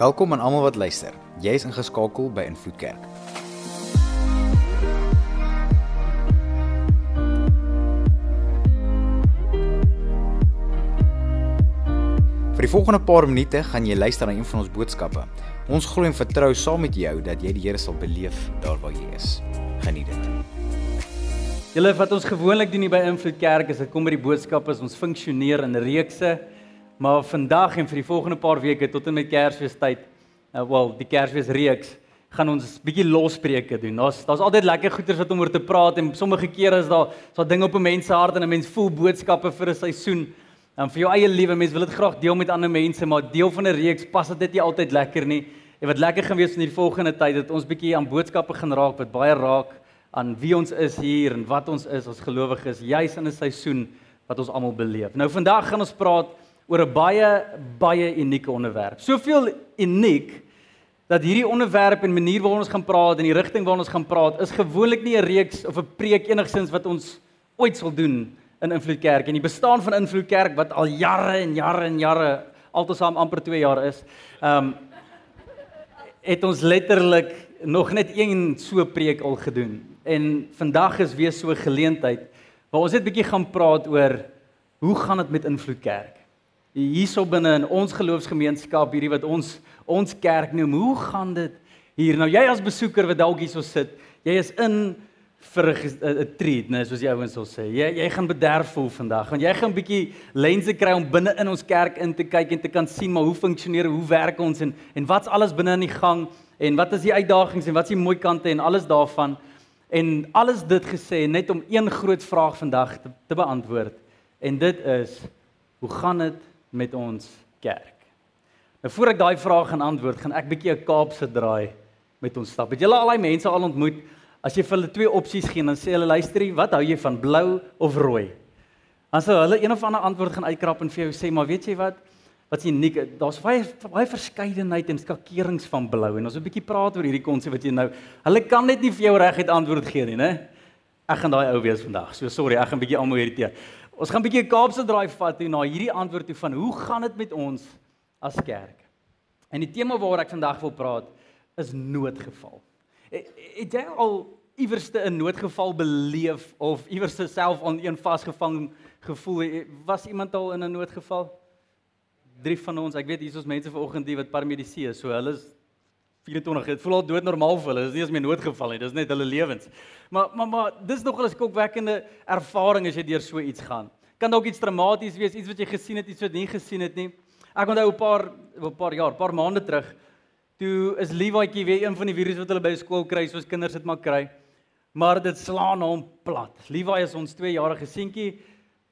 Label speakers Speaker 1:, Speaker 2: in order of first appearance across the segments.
Speaker 1: Welkom aan almal wat luister. Jy is ingeskakel by Invloed Kerk. Vir die volgende paar minute gaan jy luister na een van ons boodskappe. Ons glo en vertrou saam met jou dat jy die Here sal beleef daar waar jy is. Geniet dit.
Speaker 2: Julle wat ons gewoonlik doen hier by Invloed Kerk is dit kom by die boodskappe as ons funksioneer in reekse. Maar vandag en vir die volgende paar weke tot en met Kersfeestyd, uh, wel, die Kersfeesreeks, gaan ons bietjie lospreke doen. Daar's daar's altyd lekker goeters wat om oor te praat en sommige kere is daar so dinge op 'n mens se hart en 'n mens voel boodskappe vir 'n seisoen. En vir jou eie lewe, mense wil dit graag deel met ander mense, maar deel van 'n reeks pas dit net nie altyd lekker nie. En wat lekker gaan wees in hierdie volgende tyd dat ons bietjie aan boodskappe gaan raak wat baie raak aan wie ons is hier en wat ons is as gelowiges juis in 'n seisoen wat ons almal beleef. Nou vandag gaan ons praat oor 'n baie baie unieke onderwerp. Soveel uniek dat hierdie onderwerp en manier waarop ons gaan praat en die rigting waarna ons gaan praat is gewoonlik nie 'n reeks of 'n preek enigsins wat ons ooit sal doen in Invloed Kerk en die bestaan van Invloed Kerk wat al jare en jare en jare altesaam amper 2 jaar is. Ehm um, het ons letterlik nog net een so preek al gedoen. En vandag is weer so 'n geleentheid waar ons net bietjie gaan praat oor hoe gaan dit met Invloed Kerk? Hierso binne in ons geloofsgemeenskap, hierdie wat ons ons kerk noem, hoe gaan dit hier? Nou jy as besoeker wat dalk hierso sit, jy is in vir 'n treat, né, soos die ouens sal sê. Jy jy gaan bederf voel vandag, want jy gaan 'n bietjie lense kry om binne in ons kerk in te kyk en te kan sien maar hoe funksioneer, hoe werk ons en en wat's alles binne in die gang en wat is die uitdagings en wat's die mooi kante en alles daarvan. En alles dit gesê net om een groot vraag vandag te, te beantwoord. En dit is hoe gaan dit met ons kerk? Nou voor ek daai vraag gaan antwoord, gaan ek bietjie 'n Kaapse draai met ons stap. Het julle al daai mense al ontmoet As jy vir hulle twee opsies gee, dan sê hulle luisterie, wat hou jy van blou of rooi? Dan sou hulle een of ander antwoord gaan uitkrap en vir jou sê, maar weet jy wat? Wat uniek? Daar's baie baie verskeidenheid en skakerings van blou en ons wil 'n bietjie praat oor hierdie konsep wat jy nou. Hulle kan net nie vir jou reguit antwoord gee nie, né? Ek gaan daai ou wees vandag. So sorry, ek gaan 'n bietjie almal irriteer. Ons gaan 'n bietjie 'n Kaapse draai vat toe na hierdie antwoord toe van hoe gaan dit met ons as kerk? En die tema waaroor ek vandag wil praat is noodgeval. Het jy al iewerste 'n noodgeval beleef of iewerste self aan een vasgevang gevoel? Was iemand al in 'n noodgeval? Drie van ons, ek weet hier is ons mense vanoggend die wat paramedici is, so hulle is 24, dit voel al dood normaal vir hulle. Dis nie eens meer noodgeval nie, dis net hulle lewens. Maar maar maar dis nogal 'n skokwekkende ervaring as jy deur so iets gaan. Kan dalk iets traumaties wees, iets wat jy gesien het, iets wat nie gesien het nie. Ek onthou 'n paar 'n paar jaar, paar maande terug Toe is Lewaatjie weer een van die virusse wat hulle by skool kry, soos kinders dit maar kry. Maar dit slaan hom plat. Levi is ons 2-jarige seentjie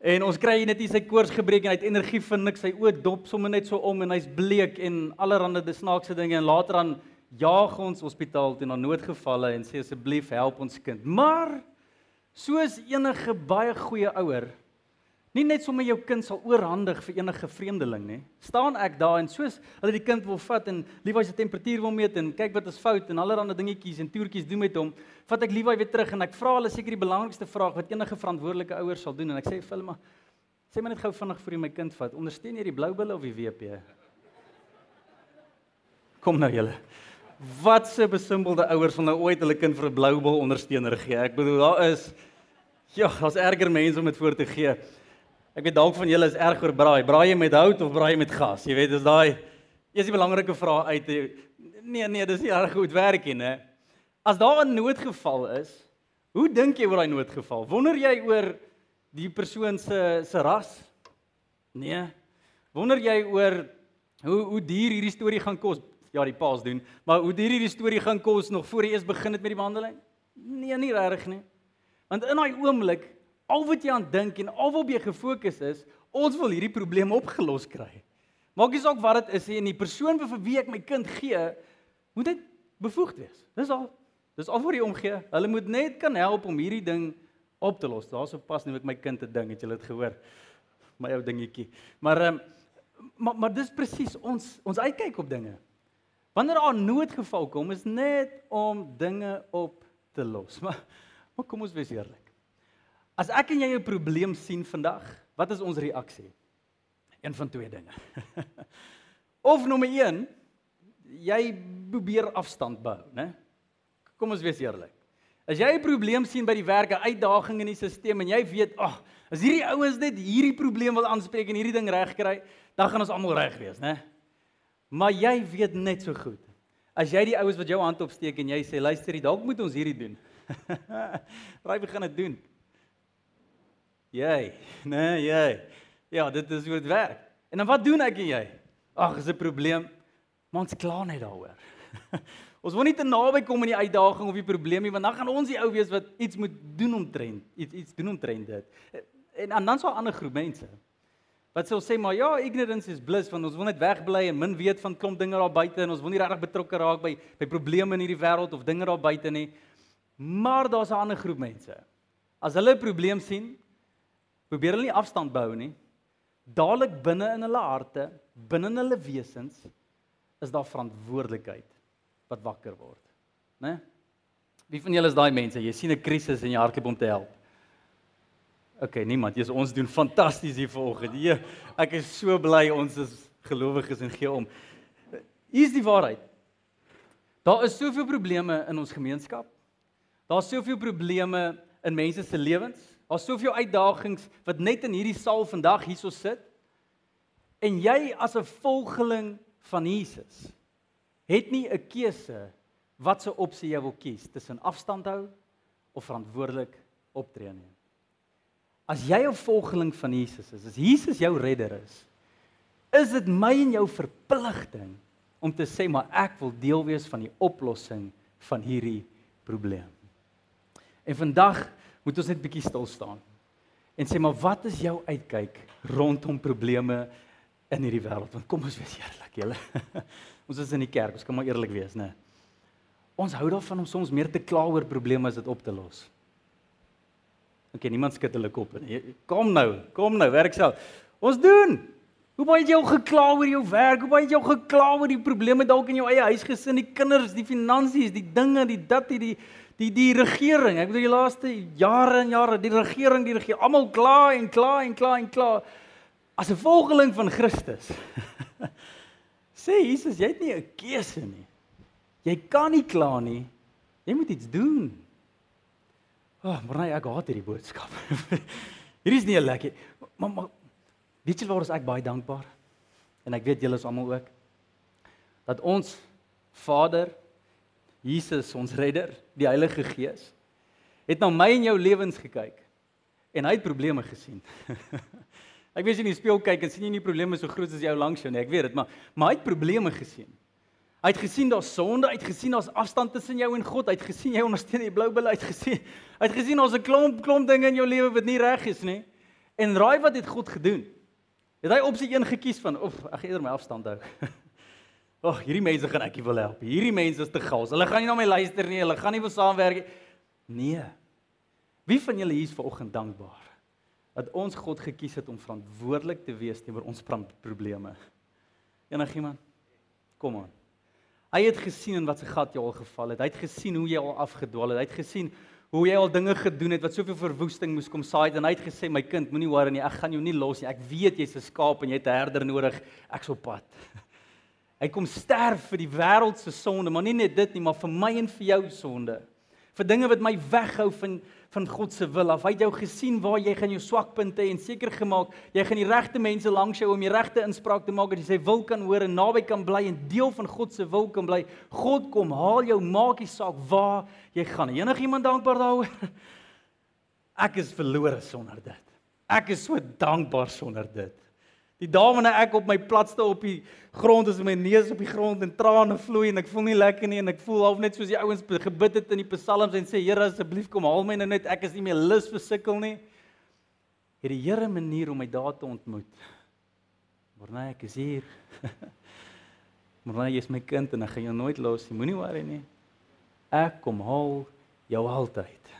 Speaker 2: en ons kry net hier sy koors gebreek en hy het energie vir niks. Sy oë dop sommer net so om en hy's bleek en allerlei de snaakse dinge en later dan jaag ons hospitaal toe na noodgevalle en sê asseblief help ons kind. Maar soos enige baie goeie ouer Nie net sommer jou kind sal oorhandig vir enige vreemdeling nie. Staan ek daar en soos hulle die kind wil vat en Levi se temperatuur wil meet en kyk wat is fout en allerlei dingetjies en toertjies doen met hom, vat ek Levi weer terug en ek vra hulle seker die belangrikste vraag wat enige verantwoordelike ouer sal doen en ek sê vir hulle maar sê maar net gou vinnig vir my kind vat. Ondersteun jy die blou bulle of die WP? Kom nou julle. Wat se besimbelde ouers van nou ooit hulle kind vir 'n blou bul ondersteuner gee? Ek bedoel daar is ja, daar's erger mense om dit voor te gee. Ek weet dalk van julle is erg oor braai. Braai jy met hout of braai jy met gas? Jy weet, dis daai is die belangrike vraag uit. Nee, nee, dis nie reg goed werk nie, né? As daar 'n noodgeval is, hoe dink jy oor daai noodgeval? Wonder jy oor die persoon se se ras? Nee. Wonder jy oor hoe hoe duur hierdie storie gaan kos? Ja, die paas doen, maar hoe duur hierdie storie gaan kos nog voor jy eers begin het met die behandeling? Nee, nie regtig nie. Want in daai oomblik al wat jy aan dink en al wat jy gefokus is, ons wil hierdie probleem opgelos kry. Maak nie saak wat dit is nie en die persoon vir wie ek my kind gee, moet dit bevoegd wees. Dis al. Dis al vir die omgee. Hulle moet net kan help om hierdie ding op te los. Daarso pas nie met my kind 'n ding, het julle dit gehoor? My ou dingetjie. Maar ehm maar maar dis presies ons ons uitkyk op dinge. Wanneer daar noodgeval kom, is net om dinge op te los. Maar maar kom ons wees eerlik. As ek en jy 'n probleem sien vandag, wat is ons reaksie? Een van twee dinge. of nommer 1, jy probeer afstand bou, né? Kom ons wees eerlik. As jy 'n probleem sien by die werk, 'n uitdaging in die stelsel en jy weet, ag, oh, as hierdie ouens net hierdie probleem wil aanspreek en hierdie ding regkry, dan gaan ons almal reg wees, né? Maar jy weet net so goed. As jy die ouens wat jou hand opsteek en jy sê, "Luister, dalk moet ons hierdie doen." Raai begin dit doen. Jy, nee, jy. Ja, dit is hoe dit werk. En dan wat doen ek en jy? Ag, is 'n probleem. Maar ons kla net daaroor. ons wil nie te naby kom aan die uitdaging of die probleem nie, want dan gaan ons die ou wees wat iets moet doen omtrent, iets iets doen omtrent dit. En, en dan sou 'n ander groep mense wat sou sê maar ja, ignorance is bliss want ons wil net wegbly en min weet van klomp dinge daar buite en ons wil nie regtig betrokke raak by by probleme in hierdie wêreld of dinge daar buite nie. Maar daar's 'n ander groep mense. As hulle 'n probleem sien, probeer hulle nie afstand bou nie. Dadelik binne in hulle harte, binne in hulle wesens is daar verantwoordelikheid wat wakker word, né? Wie van julle is daai mense? Jy sien 'n krisis en jy hardloop om te help. OK, niemand. Jy's ons doen fantasties hier vanoggend. Ja, ek is so bly ons is gelowiges en gee om. Hier is die waarheid. Daar is soveel probleme in ons gemeenskap. Daar's soveel probleme in mense se lewens. Daar's soveel uitdagings wat net in hierdie saal vandag hierso sit. En jy as 'n volgeling van Jesus het nie 'n keuse wat se opsie jy wil kies tussen afstand hou of verantwoordelik optree nie. As jy 'n volgeling van Jesus is, as Jesus jou redder is, is dit my en jou verpligting om te sê maar ek wil deel wees van die oplossing van hierdie probleem. En vandag moet ons net bietjie stil staan en sê maar wat is jou uitkyk rondom probleme in hierdie wêreld? Want kom ons wees eerlik, julle. ons is in die kerk, ons kan maar eerlik wees, né? Ons hou daarvan om soms meer te kla oor probleme as dit op te los. OK, niemand skud hulle kop nie. Kom nou, kom nou, werk self. Ons doen. Hoe baie het jy al gekla oor jou werk? Hoe baie het jy al gekla oor die probleme dalk in jou eie huisgesin, die kinders, die finansies, die dinge, die dat, die die die die regering. Ek bedoel die laaste jare en jare, die regering, die regering, almal kla en kla en kla en kla as 'n volgeling van Christus. Sê Jesus, jy het nie 'n keuse nie. Jy kan nie kla nie. Jy moet iets doen. Ag, oh, maar nee, ek haat hierdie boodskap. Hierdie is nie lekker. Maar maar weet jy waar ek baie dankbaar? En ek weet julle is almal ook dat ons Vader Jesus ons redder, die Heilige Gees, het na my en jou lewens gekyk en hy het probleme gesien. ek weet jy in die spieël kyk en sien jy nie probleme so groot as jou langs jou nie, ek weet dit, maar maar hy het probleme gesien. Hy het gesien daar's sonde, hy het gesien daar's afstand tussen jou en God, hy het gesien jy ondersteun die blou bil uit gesien. Hy het gesien daar's 'n klomp klomp dinge in jou lewe wat nie reg is nie. En raai wat het God gedoen? Het hy opsie 1 gekies van of ek eerder my afstand hou. Ag, hierdie mense gaan ek nie wil help. Hierdie mense is te gas. Hulle gaan nie na my luister nie. Hulle gaan nie wil saamwerk nie. Nee. Wie van julle hier is vanoggend dankbaar dat ons God gekies het om verantwoordelik te wees teenoor ons probleme? Enigiemand? Kom aan. Hy het gesien in wat se gat jy al geval het. Hy het gesien hoe jy al afgedwaal het. Hy het gesien hoe jy al dinge gedoen het wat soveel verwoesting moes kom saai en hy het gesê my kind, moenie worry nie. Ek gaan jou nie los nie. Ek weet jy's 'n skaap en jy het 'n herder nodig. Ek's op pad. Hy kom sterf vir die wêreld se sonde, maar nie net dit nie, maar vir my en vir jou sonde. Vir dinge wat my weghou van van God se wil. Af hy het jou gesien waar jy gaan jou swakpunte en seker gemaak jy gaan die regte mense langs jou om die regte inspraak te maak dat jy sy wil kan hoor en naby kan bly en deel van God se wil kan bly. God kom haal jou, maak nie saak waar jy gaan. Enigiemand dankbaar daaroor? Ek is verlore sonder dit. Ek is so dankbaar sonder dit. Die dae wanneer ek op my platste op die grond is met my neus op die grond en trane vloei en ek voel nie lekker nie en ek voel half net soos die ouens gebid het in die psalms en sê Here asseblief kom haal my nou net ek is nie meer lus vir sukkel nie. Het die Here 'n manier om my daar te ontmoet. Nee, ek is hier. nee, jy is my kind en ek gaan jou nooit los nie. Moenie worry nie. Ek kom haal jou altyd.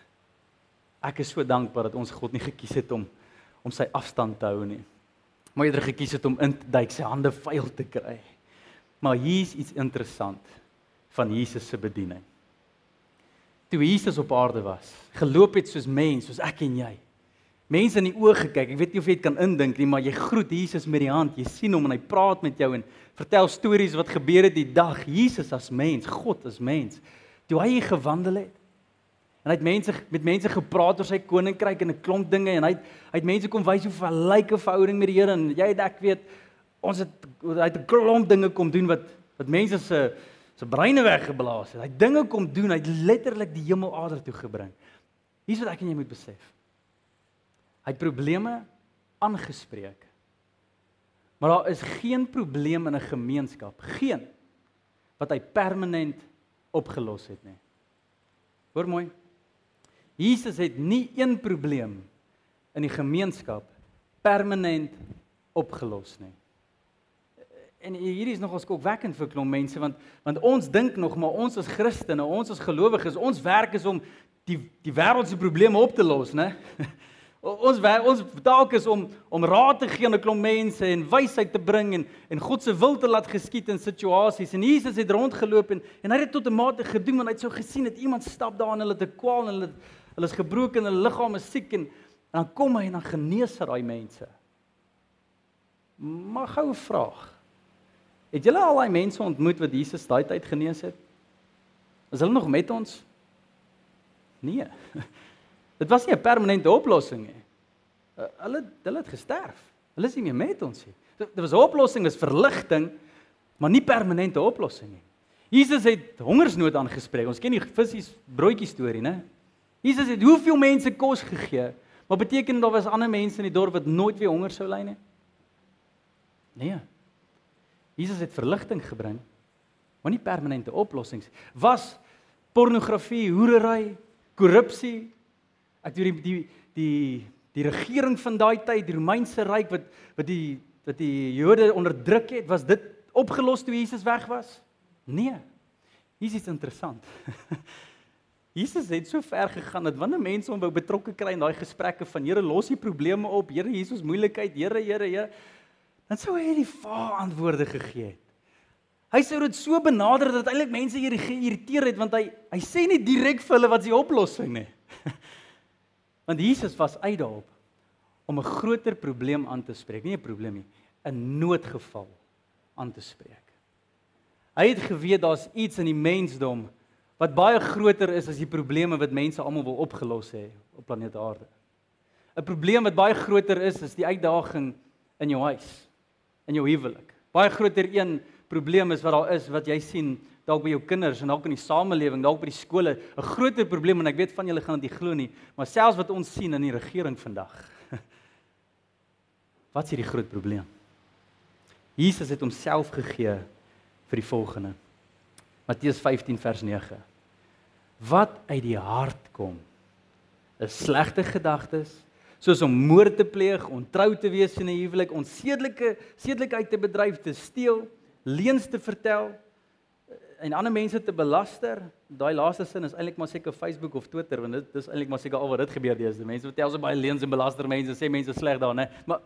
Speaker 2: Ek is so dankbaar dat ons God nie gekies het om om sy afstand te hou nie maar eerder gekies het om in te duik, sy hande vuil te kry. Maar hier's iets interessant van Jesus se bediening. Toe Jesus op aarde was, geloop het soos mens, soos ek en jy, mense in die oë gekyk. Ek weet nie of jy dit kan indink nie, maar jy groet Jesus met die hand. Jy sien hom en hy praat met jou en vertel stories wat gebeur het die dag. Jesus as mens, God as mens. Toe hy gewandel het. En hy het mense met mense gepraat oor sy koninkryk en 'n klomp dinge en hy het hy het mense kom wys hoe 'n lyke verhouding met die Here en jy het ek weet ons het hy het 'n klomp dinge kom doen wat wat mense se se breine weggeblaas het. Hy het dinge kom doen, hy het letterlik die hemel ader toe gebring. Hier's wat ek en jy moet besef. Hy het probleme aangespreek. Maar daar is geen probleem in 'n gemeenskap, geen wat hy permanent opgelos het nie. Hoor mooi. Jesus het nie een probleem in die gemeenskap permanent opgelos nie. En hierdie is nogal skokwekkend vir klomp mense want want ons dink nog maar ons as Christene, ons as gelowiges, ons werk is om die die wêreld se probleme op te los, né? Ons ons taak is om om raad te gee aan 'n klomp mense en wysheid te bring en en God se wil te laat geskied in situasies. En Jesus het rondgeloop en en hy het dit tot 'n mate gedoen want hy het so gesien dat iemand stap daar en hulle te kwaal en hulle hulle is gebroken en hulle liggaam is siek en, en dan kom hy en dan genees hy daai mense. Maar goue vraag. Het julle al daai mense ontmoet wat Jesus daai tyd genees het? Is hulle nog met ons? Nee. Dit was nie 'n permanente oplossing nie. Uh, hulle hulle het gesterf. Hulle is nie meer met ons nie. Dit was 'n oplossing, is verligting, maar nie permanente oplossing nie. Jesus het hongersnood aangespreek. Ons ken die visies broodjie storie, né? Jesus het hoeveel mense kos gegee, maar beteken daar was ander mense in die dorp wat nooit weer honger sou ly nie? Nee. Jesus het verligting gebring, maar nie permanente oplossings. Was pornografie, hoerery, korrupsie, Ek dink die die die die regering van daai tyd, die Romeinse ryk wat wat die wat die Jode onderdruk het, was dit opgelos toe Jesus weg was? Nee. Hier is iets interessant. Jesus het so ver gegaan dat wanneer mense hom wou betrokke kry in daai gesprekke van Here los die probleme op, Here Jesus moeilikheid, Here Here Here, dan sou hy die vaar antwoorde gegee het. Hy sou dit so benader dat eintlik mense hier geïrriteer het want hy hy sê nie direk vir hulle wat die oplossing nie. Want Jesus was uit daarop om 'n groter probleem aan te spreek, nie 'n probleem nie, 'n noodgeval aan te spreek. Hy het geweet daar's iets in die mensdom wat baie groter is as die probleme wat mense almal wil opgelos hê op planeet Aarde. 'n Probleem wat baie groter is is die uitdaging in jou huis, in jou huwelik. Baie groter een probleem is wat daar is wat jy sien dalk by jou kinders en dalk in die samelewing, dalk by die skole, 'n groter probleem en ek weet van julle gaan dit glo nie, maar selfs wat ons sien in die regering vandag. Wat is hierdie groot probleem? Jesus het homself gegee vir die volgende. Matteus 15 vers 9. Wat uit die hart kom is slegte gedagtes, soos om moord te pleeg, ontrou te wees in 'n huwelik, onsedelike sedelikheid te bedryf, te steel, leuns te vertel, en ander mense te belaster. Daai laaste sin is eintlik maar seker Facebook of Twitter want dit is eintlik maar seker al wat dit gebeur deesdae. Mense vertel so baie leuns en belaster mense, sê mense sleg daar, né? Maar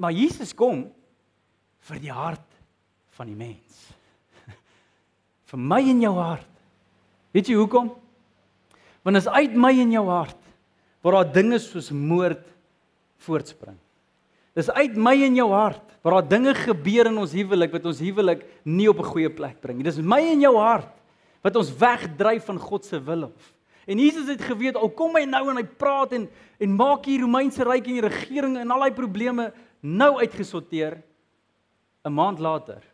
Speaker 2: maar Jesus kom vir die hart van die mens. Vir my en jou hart. Weet jy hoekom? Want as uit my en jou hart waar daar dinge soos moord voortspring. Dis uit my en jou hart waar daar dinge gebeur in ons huwelik wat ons huwelik nie op 'n goeie plek bring nie. Dis my en jou hart wat ons wegdryf van God se wil af. En Jesus het geweet al kom hy nou en hy praat en en maak hier Romeinse ryk en die regering en al daai probleme nou uitgesorteer 'n maand later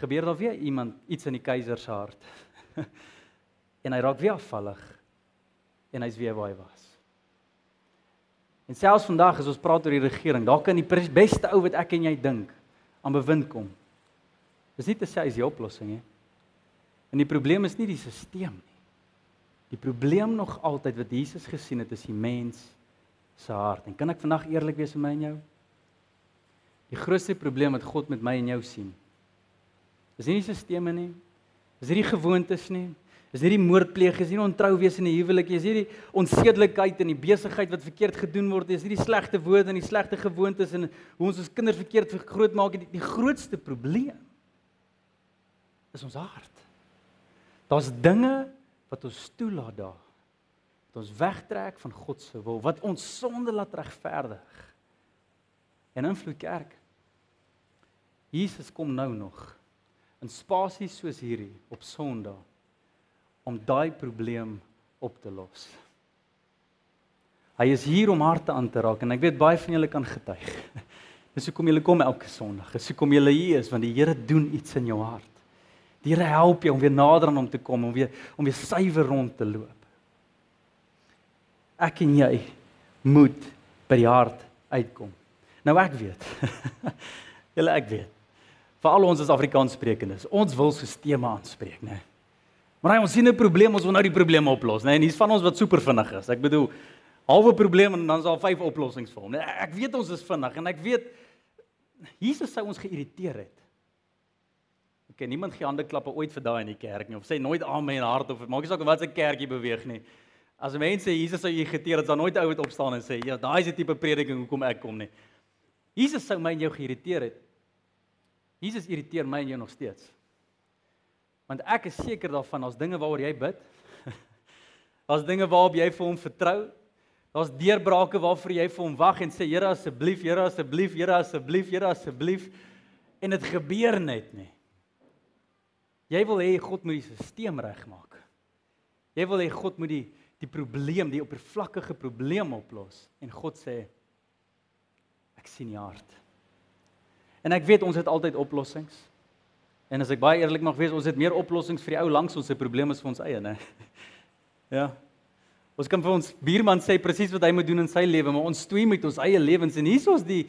Speaker 2: gebeur daar weer iemand iets in die keiser se hart. en hy raak weer afvallig en hy's weer waar hy was. En selfs vandag as ons praat oor die regering, daar kan die beste ou wat ek en jy dink aan bewind kom. Dis nie te sê is die oplossing nie. En die probleem is nie die stelsel nie. Die probleem nog altyd wat Jesus gesien het is die mens se hart. En kan ek vandag eerlik wees met my en jou? Die grootste probleem wat God met my en jou sien. Is nie die stelsels nie. Is nie die gewoontes nie. Is hierdie moordpleeg, is hierdie ontrou wees in die huwelik, is hierdie onsedelikheid in die besigheid wat verkeerd gedoen word, is hierdie slegte woorde en die slegte gewoontes en hoe ons ons kinders verkeerd grootmaak, die, die grootste probleem is ons hart. Daar's dinge wat ons toelaat daar. Dat ons wegtrek van God se wil wat ons sonde laat regverdig. En invloed kerk. Jesus kom nou nog in spasies soos hierdie op Sondag om daai probleem op te los. Hy is hier om harte aan te raak en ek weet baie van julle kan getuig. Dis hoekom julle kom elke Sondag. Dis hoekom julle hier is want die Here doen iets in jou hart. Die Here help jou om weer nader aan hom te kom, om weer om weer suiwer rond te loop. Ek en jy moet by die hart uitkom. Nou ek weet. julle ek weet. Veral ons as Afrikaanssprekendes, ons wil sisteme aanspreek, né? Maar hy ons sien 'n probleem, ons wil nou die probleem oplos, né? En hier's van ons wat super vinnig is. Ek bedoel, halwe probleem en dan is daar vyf oplossings vir hom. Nee, ek weet ons is vinnig en ek weet Jesus sou ons geïrriteer het. Ken niemand gee hande klappe ooit vir daai in die kerk nie of sê nooit amen in hart of maak nie saak wat se kerkie beweeg nie. As mense Jesus sou irriteer het, dan nooit ou het opstaan en sê ja, daai is die tipe prediking hoekom ek kom nie. Jesus sou my en jou geïrriteer het. Jesus irriteer my en jou nog steeds. Want ek is seker daarvan as dinge waaroor jy bid, as dinge waarop jy vir hom vertrou, Daar's deurbrake waarvoor jy vir hom wag en sê Here asseblief, Here asseblief, Here asseblief, Here asseblief en dit gebeur net nie. Jy wil hê God moet die stelsel regmaak. Jy wil hê God moet die die probleem, die oppervlakkige probleem oplos en God sê ek sien jou hart. En ek weet ons het altyd oplossings. En as ek baie eerlik mag wees, ons het meer oplossings vir die ou langs ons se probleme as vir ons eie, né? Ja. Ons kan vir ons buurman sê presies wat hy moet doen in sy lewe, maar ons stoei met ons eie lewens en hier's ons die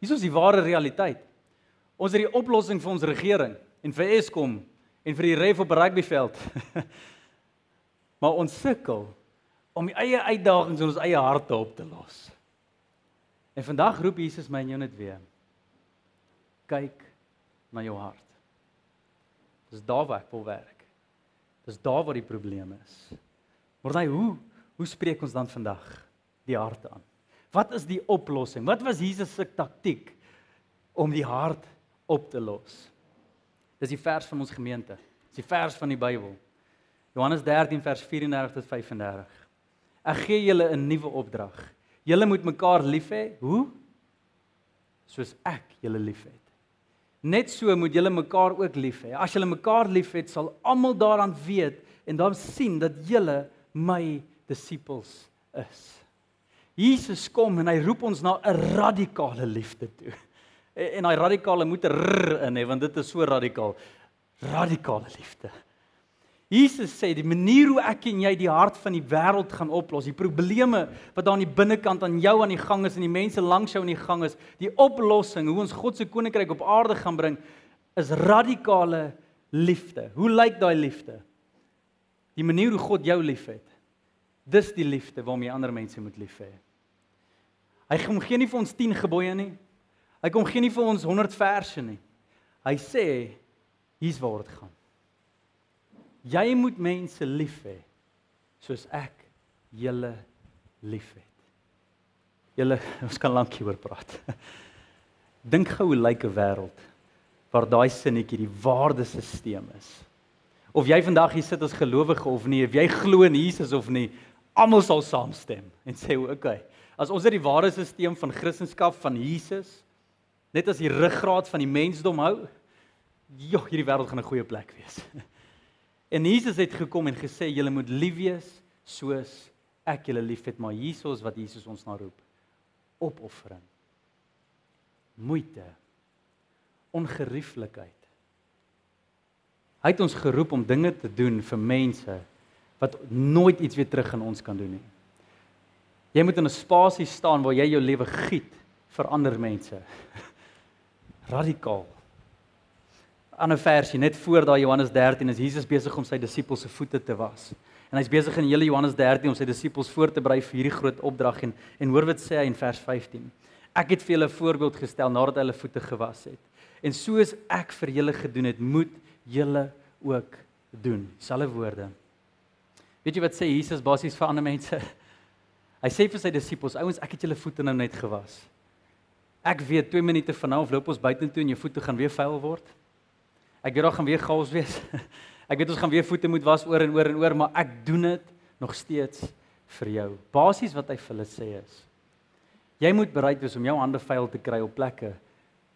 Speaker 2: hier's ons die ware realiteit. Ons het die oplossing vir ons regering en vir Eskom en vir die ref op rugbyveld. maar ons sukkel om die eie uitdagings in ons eie harte op te los. En vandag roep Jesus my en jou net weer. Kyk na jou hart. Dis daar waar ek wil werk. Dis daar waar die probleem is. Maar hy hoe Hoe spreek ons dan vandag die hart aan? Wat is die oplossing? Wat was Jesus se taktik om die hart op te los? Dis die vers van ons gemeente. Dis die vers van die Bybel. Johannes 13 vers 34 tot 35. Ek gee julle 'n nuwe opdrag. Julle moet mekaar lief hê. Hoe? Soos ek julle liefhet. Net so moet julle mekaar ook lief hê. As julle mekaar liefhet, sal almal daaraan weet en dan sien dat julle my disippels is. Jesus kom en hy roep ons na 'n radikale liefde toe. En daai radikale moet 'n r in hê want dit is so radikaal. Radikale liefde. Jesus sê die manier hoe ek en jy die hart van die wêreld gaan oplos, die probleme wat daar aan die binnekant aan jou aan die gang is en die mense langs jou aan die gang is, die oplossing hoe ons God se koninkryk op aarde gaan bring, is radikale liefde. Hoe lyk daai liefde? Die manier hoe God jou liefhet. Dis die liefde waarmee ander mense moet lief hê. Hy kom gee nie vir ons 10 gebooie nie. Hy kom gee nie vir ons 100 verse nie. Hy sê hier's waar dit gaan. Jy moet mense lief hê soos ek julle liefhet. Julle ons kan lank hieroor praat. Dink gou hoe lyk 'n wêreld waar daai sinnetjie die waardesisteem is. Of jy vandag hier sit as gelowige of nie, of jy glo in Jesus of nie, almal sal saamstem en sê oké. Okay, as ons dit die stelsel van Christendom van Jesus net as die ruggraat van die mensdom hou, ja, hierdie wêreld gaan 'n goeie plek wees. En Jesus het gekom en gesê julle moet lief wees soos ek julle liefhet, maar Jesus wat Jesus ons na roep. Opoffering. Moeite. Ongerieflikheid. Hy het ons geroep om dinge te doen vir mense wat nooit iets weer terug aan ons kan doen nie. Jy moet in 'n spasie staan waar jy jou lewe giet vir ander mense. Radikaal. Ander versie net voor daai Johannes 13 is Jesus besig om sy disippels se voete te was. En hy's besig in hele Johannes 13 om sy disippels voor te berei vir hierdie groot opdrag en en hoor wat sê hy in vers 15. Ek het vir julle 'n voorbeeld gestel nadat hulle voete gewas het. En soos ek vir julle gedoen het, moet julle ook doen. Selfe woorde. Weet jy wat sê Jesus basies vir ander mense? Hy sê vir sy disippels, ouens, ek het julle voete nou net gewas. Ek weet 2 minute van nou af loop ons buitentoe en jou voete gaan weer vuil word. Ek weet daar gaan weer chaos wees. Ek weet ons gaan weer voete moet was oor en oor en oor, maar ek doen dit nog steeds vir jou. Basies wat hy vir hulle sê is: Jy moet bereid wees om jou hande vuil te kry op plekke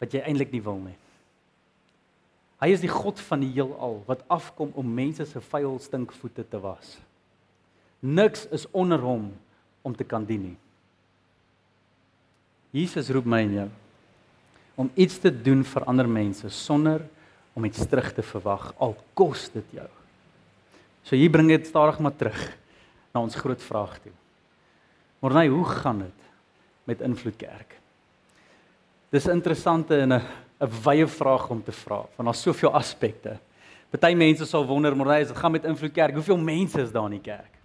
Speaker 2: wat jy eintlik nie wil nie. Hy is die God van die heelal wat afkom om mense se vuil stinkvoete te was. Niks is onder hom om te kan dien nie. Jesus roep my en jou om iets te doen vir ander mense sonder om iets terug te verwag al kos dit jou. So hier bring dit stadig maar terug na ons groot vraag toe. Maar nee, hoe gaan dit met invloed kerk? Dis interessante en 'n 'n wye vraag om te vra, want daar's soveel aspekte. Party mense sal wonder, maar as dit gaan met invloed kerk, hoeveel mense is daar in die kerk?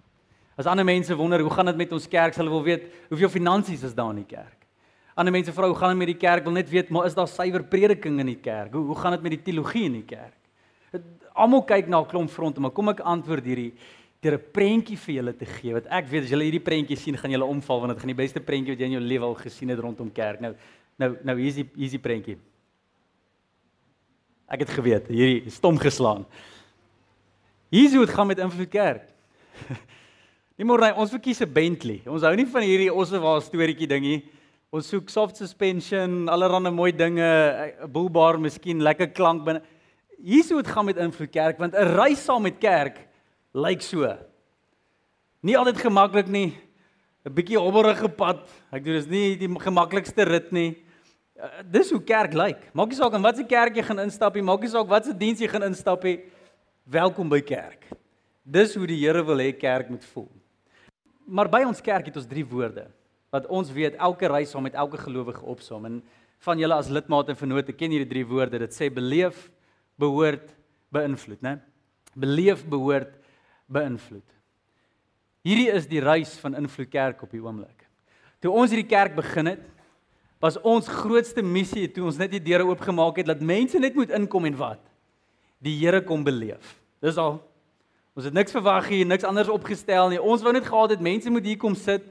Speaker 2: As ander mense wonder, hoe gaan dit met ons kerk? Hulle wil weet hoeveel finansies is daar in die kerk? Ander mense vra, hoe gaan dit met die kerk? Wil net weet, maar is daar suiwer prediking in die kerk? Hoe hoe gaan dit met die teologie in die kerk? Almal kyk na 'n klomp fronte, maar kom ek antwoord hierdie deur 'n prentjie vir julle te gee. Wat ek weet as julle hierdie prentjie sien, gaan julle omval want dit gaan die beste prentjie wat jy in jou lewe al gesien het rondom kerk. Nou nou nou hier's die hier's die prentjie. Ek het geweet, hierdie stom geslaan. Hier's hoe dit gaan met invloed kerk. Nie môre ons verkies 'n Bentley. Ons hou nie van hierdie ossewaar storieetjie ding nie. Ons soek soft suspension, allerlei mooi dinge, 'n boelbaar, miskien lekker klank binne. Hier's hoe dit gaan met invloed kerk want 'n reis saam met kerk lyk so. Nie altyd gemaklik nie. 'n Bietjie hobberige pad. Ek doen dis nie die gemaklikste rit nie. Uh, dis hoe kerk lyk. Maak nie saak in watter kerk jy gaan instap nie, maak nie saak watse diens jy gaan instap nie. Welkom by kerk. Dis hoe die Here wil hê kerk moet voel. Maar by ons kerk het ons drie woorde wat ons weet elke reis saam met elke gelowige opsom en van julle as lidmate en vennote ken hierdie drie woorde. Dit sê beleef, behoort, beïnvloed, né? Beleef, behoort, beïnvloed. Hierdie is die reis van invloed kerk op die oomblik. Toe ons hierdie kerk begin het, was ons grootste missie toe ons net die deure oopgemaak het dat mense net moet inkom en wat die Here kom beleef. Dis al. Ons het niks verwag hier, niks anders opgestel nie. Ons wou net gehad het mense moet hier kom sit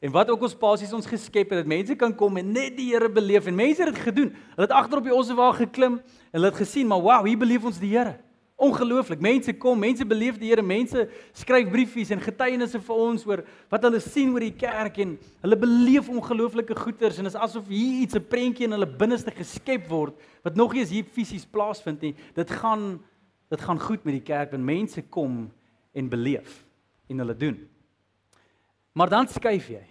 Speaker 2: en wat ook ons pasies ons geskep het dat mense kan kom en net die Here beleef en mense het dit gedoen. Hulle het agter op die ossewaag geklim en hulle het gesien maar wow, hier beleef ons die Here. Ongelooflik. Mense kom, mense beleef die Here, mense skryf briefies en getuienisse vir ons oor wat hulle sien oor die kerk en hulle beleef ongelooflike goeders en is asof hier iets 'n prentjie in hulle binneste geskep word wat nog nie eens hier fisies plaasvind nie. Dit gaan dit gaan goed met die kerk want mense kom en beleef en hulle doen. Maar dan skuif jy.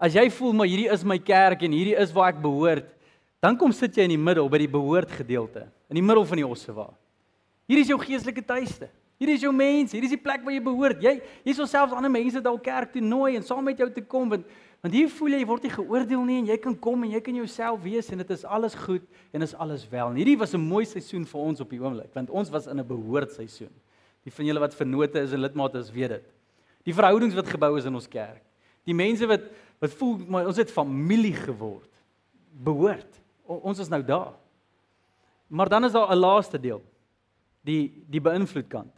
Speaker 2: As jy voel maar hierdie is my kerk en hierdie is waar ek behoort, dan kom sit jy in die middel by die behoort gedeelte, in die middel van die ossewa. Hier is jou geestelike tuiste. Hier is jou mense, hier is die plek waar jy behoort. Jy hier is selfs ander mense dalk kerk toe nooi en saam met jou te kom want want hier voel jy jy word nie geoordeel nie en jy kan kom en jy kan jouself wees en dit is alles goed en is alles wel. En hierdie was 'n mooi seisoen vir ons op die oomblik want ons was in 'n behoort seisoen. Die van julle wat vennote is en lidmate is weet dit. Die verhoudings wat gebou is in ons kerk. Die mense wat wat voel maar ons het familie geword. Behoort. O, ons is nou daar. Maar dan is daar 'n laaste deel die die beïnvloed kant.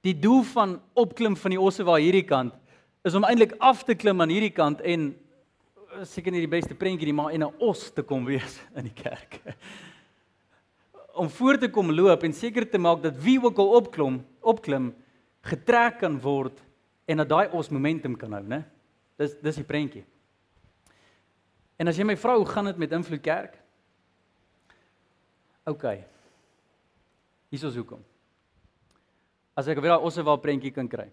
Speaker 2: Die doel van opklim van die osse waar hierdie kant is om eintlik af te klim aan hierdie kant en eh, seker nie die beste prentjie nie, maar in 'n os te kom wees in die kerk. Om voor te kom loop en seker te maak dat wie ook al opklim, opklim getrek kan word en dat daai os momentum kan hou, né? Dis dis die prentjie. En as jy my vra hoe gaan dit met invloed kerk? OK. Hier is hoekom. As ek weer daai Ossewaal prentjie kan kry.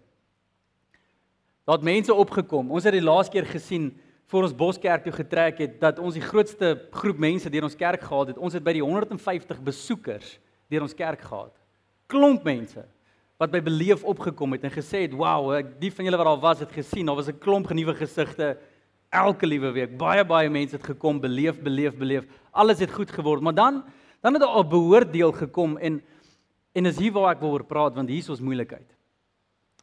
Speaker 2: Daar het mense opgekom. Ons het die laaste keer gesien voor ons Boskerk toe getrek het dat ons die grootste groep mense deur ons kerk gehad het. Ons het by die 150 besoekers deur ons kerk gehad. Klomp mense wat by beleef opgekom het en gesê het, "Wow, ek die van julle wat daar was het gesien, daar was 'n klomp genuwe gesigte elke liewe week. Baie baie mense het gekom, beleef, beleef, beleef. Alles het goed geword, maar dan dan het daar 'n behoort deel gekom en En is hier waar ek wil oor praat want hier is ons moeilikheid.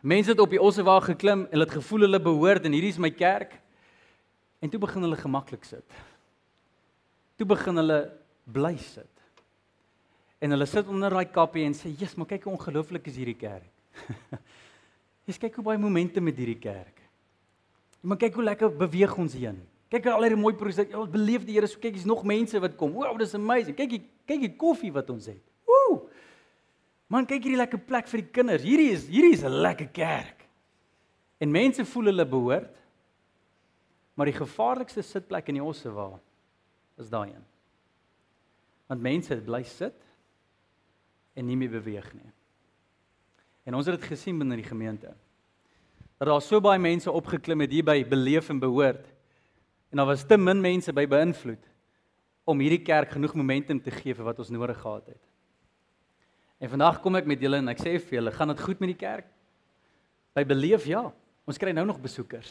Speaker 2: Mense het op die ossewa geklim en hulle het gevoel hulle behoort en hierdie is my kerk. En toe begin hulle gemaklik sit. Toe begin hulle bly sit. En hulle sit onder daai kappie en sê, "Jesus, maar kyk hoe ongelooflik is hierdie kerk." Jy kyk hoe baie momente met hierdie kerk. Maar kyk hoe lekker beweeg ons heen. Kyk al hierdie mooi proses. Ons beleef die Here so kyk, hier's nog mense wat kom. Wow, dis amazing. Kyk, kyk die koffie wat ons het. Man, kyk hierdie lekker plek vir die kinders. Hierdie is hierdie is 'n lekker kerk. En mense voel hulle behoort. Maar die gevaarlikste sitplek in die Ossewa is daai een. Want mense bly sit en nie meer beweeg nie. En ons het dit gesien binne die gemeente. Dat daar so baie mense opgeklim het hier by beleef en behoort. En daar was te min mense by beïnvloed om hierdie kerk genoeg momentum te gee vir wat ons nodig gehad het. En vandag kom ek met julle en ek sê vir julle, gaan dit goed met die kerk? By beleef ja. Ons kry nou nog besoekers.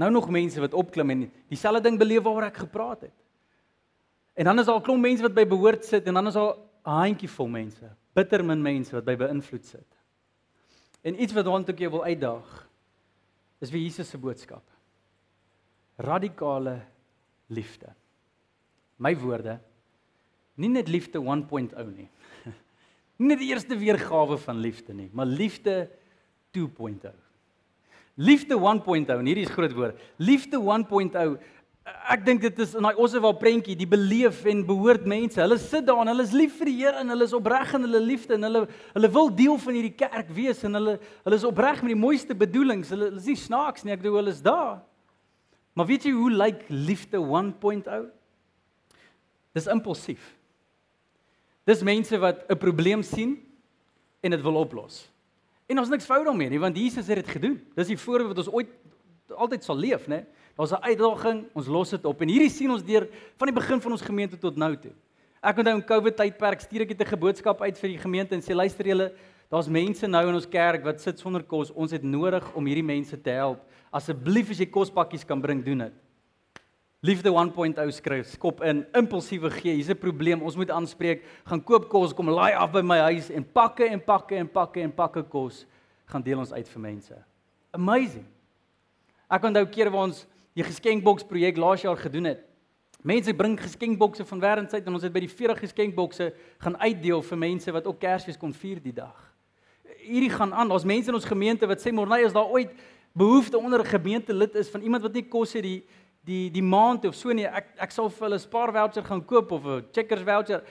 Speaker 2: Nou nog mense wat opklim en dieselfde ding beleef waaroor ek gepraat het. En dan is daar 'n klomp mense wat by behoort sit en dan is daar 'n handjievol mense, bitter min mense wat by beïnvloed sit. En iets wat want ek jou wil uitdaag is wie Jesus se boodskap. Radikale liefde. My woorde nie net liefde 1.0 nie. Nie net die eerste weergawe van liefde nie, maar liefde 2.0. Liefde 1.0 en hierdie is groot woord. Liefde 1.0 Ek dink dit is in daai Oswald prentjie, die beleef en behoort mense. Hulle sit daar en hulle is lief vir die Here en hulle is opreg in hulle liefde en hulle hulle wil deel van hierdie kerk wees en hulle hulle is opreg met die mooiste bedoelings. Hulle, hulle is nie snaaks nie, ek bedoel hulle is daar. Maar weet jy hoe lyk liefde 1.0? Dis impulsief. Dis mense wat 'n probleem sien en dit wil oplos. En ons niks fout daarmee nie, want Jesus het dit gedoen. Dis die voorbeeld wat ons ooit altyd sal leef, né? Daar's 'n uitdaging, ons los dit op. En hierdie sien ons deur van die begin van ons gemeente tot nou toe. Ek onthou in COVID tydperk stuur ek 'n geboodskap uit vir die gemeente en sê luister julle, daar's mense nou in ons kerk wat sit sonder kos. Ons het nodig om hierdie mense te help. Asseblief as jy kospakkies kan bring, doen dit. Liefde 1.0 skryf skop in impulsiewe gee. Hier's 'n probleem. Ons moet aanspreek. Gaan koop kos, kom laai af by my huis en pakke en pakke en pakke en pakke kos gaan deel ons uit vir mense. Amazing. Ek onthou kere waar ons die geskenkboks projek laas jaar gedoen het. Mense bring geskenkbokse van wêreldwyd en ons het by die 40 geskenkbokse gaan uitdeel vir mense wat ook Kersfees kon vier die dag. Hierdie gaan aan. Daar's mense in ons gemeente wat sê môre as daar ooit behoefte onder 'n gemeentelid is van iemand wat nie kos het die die die maand of so nie, ek ek sal vir hulle 'n spaar voucher gaan koop of 'n checkers voucher.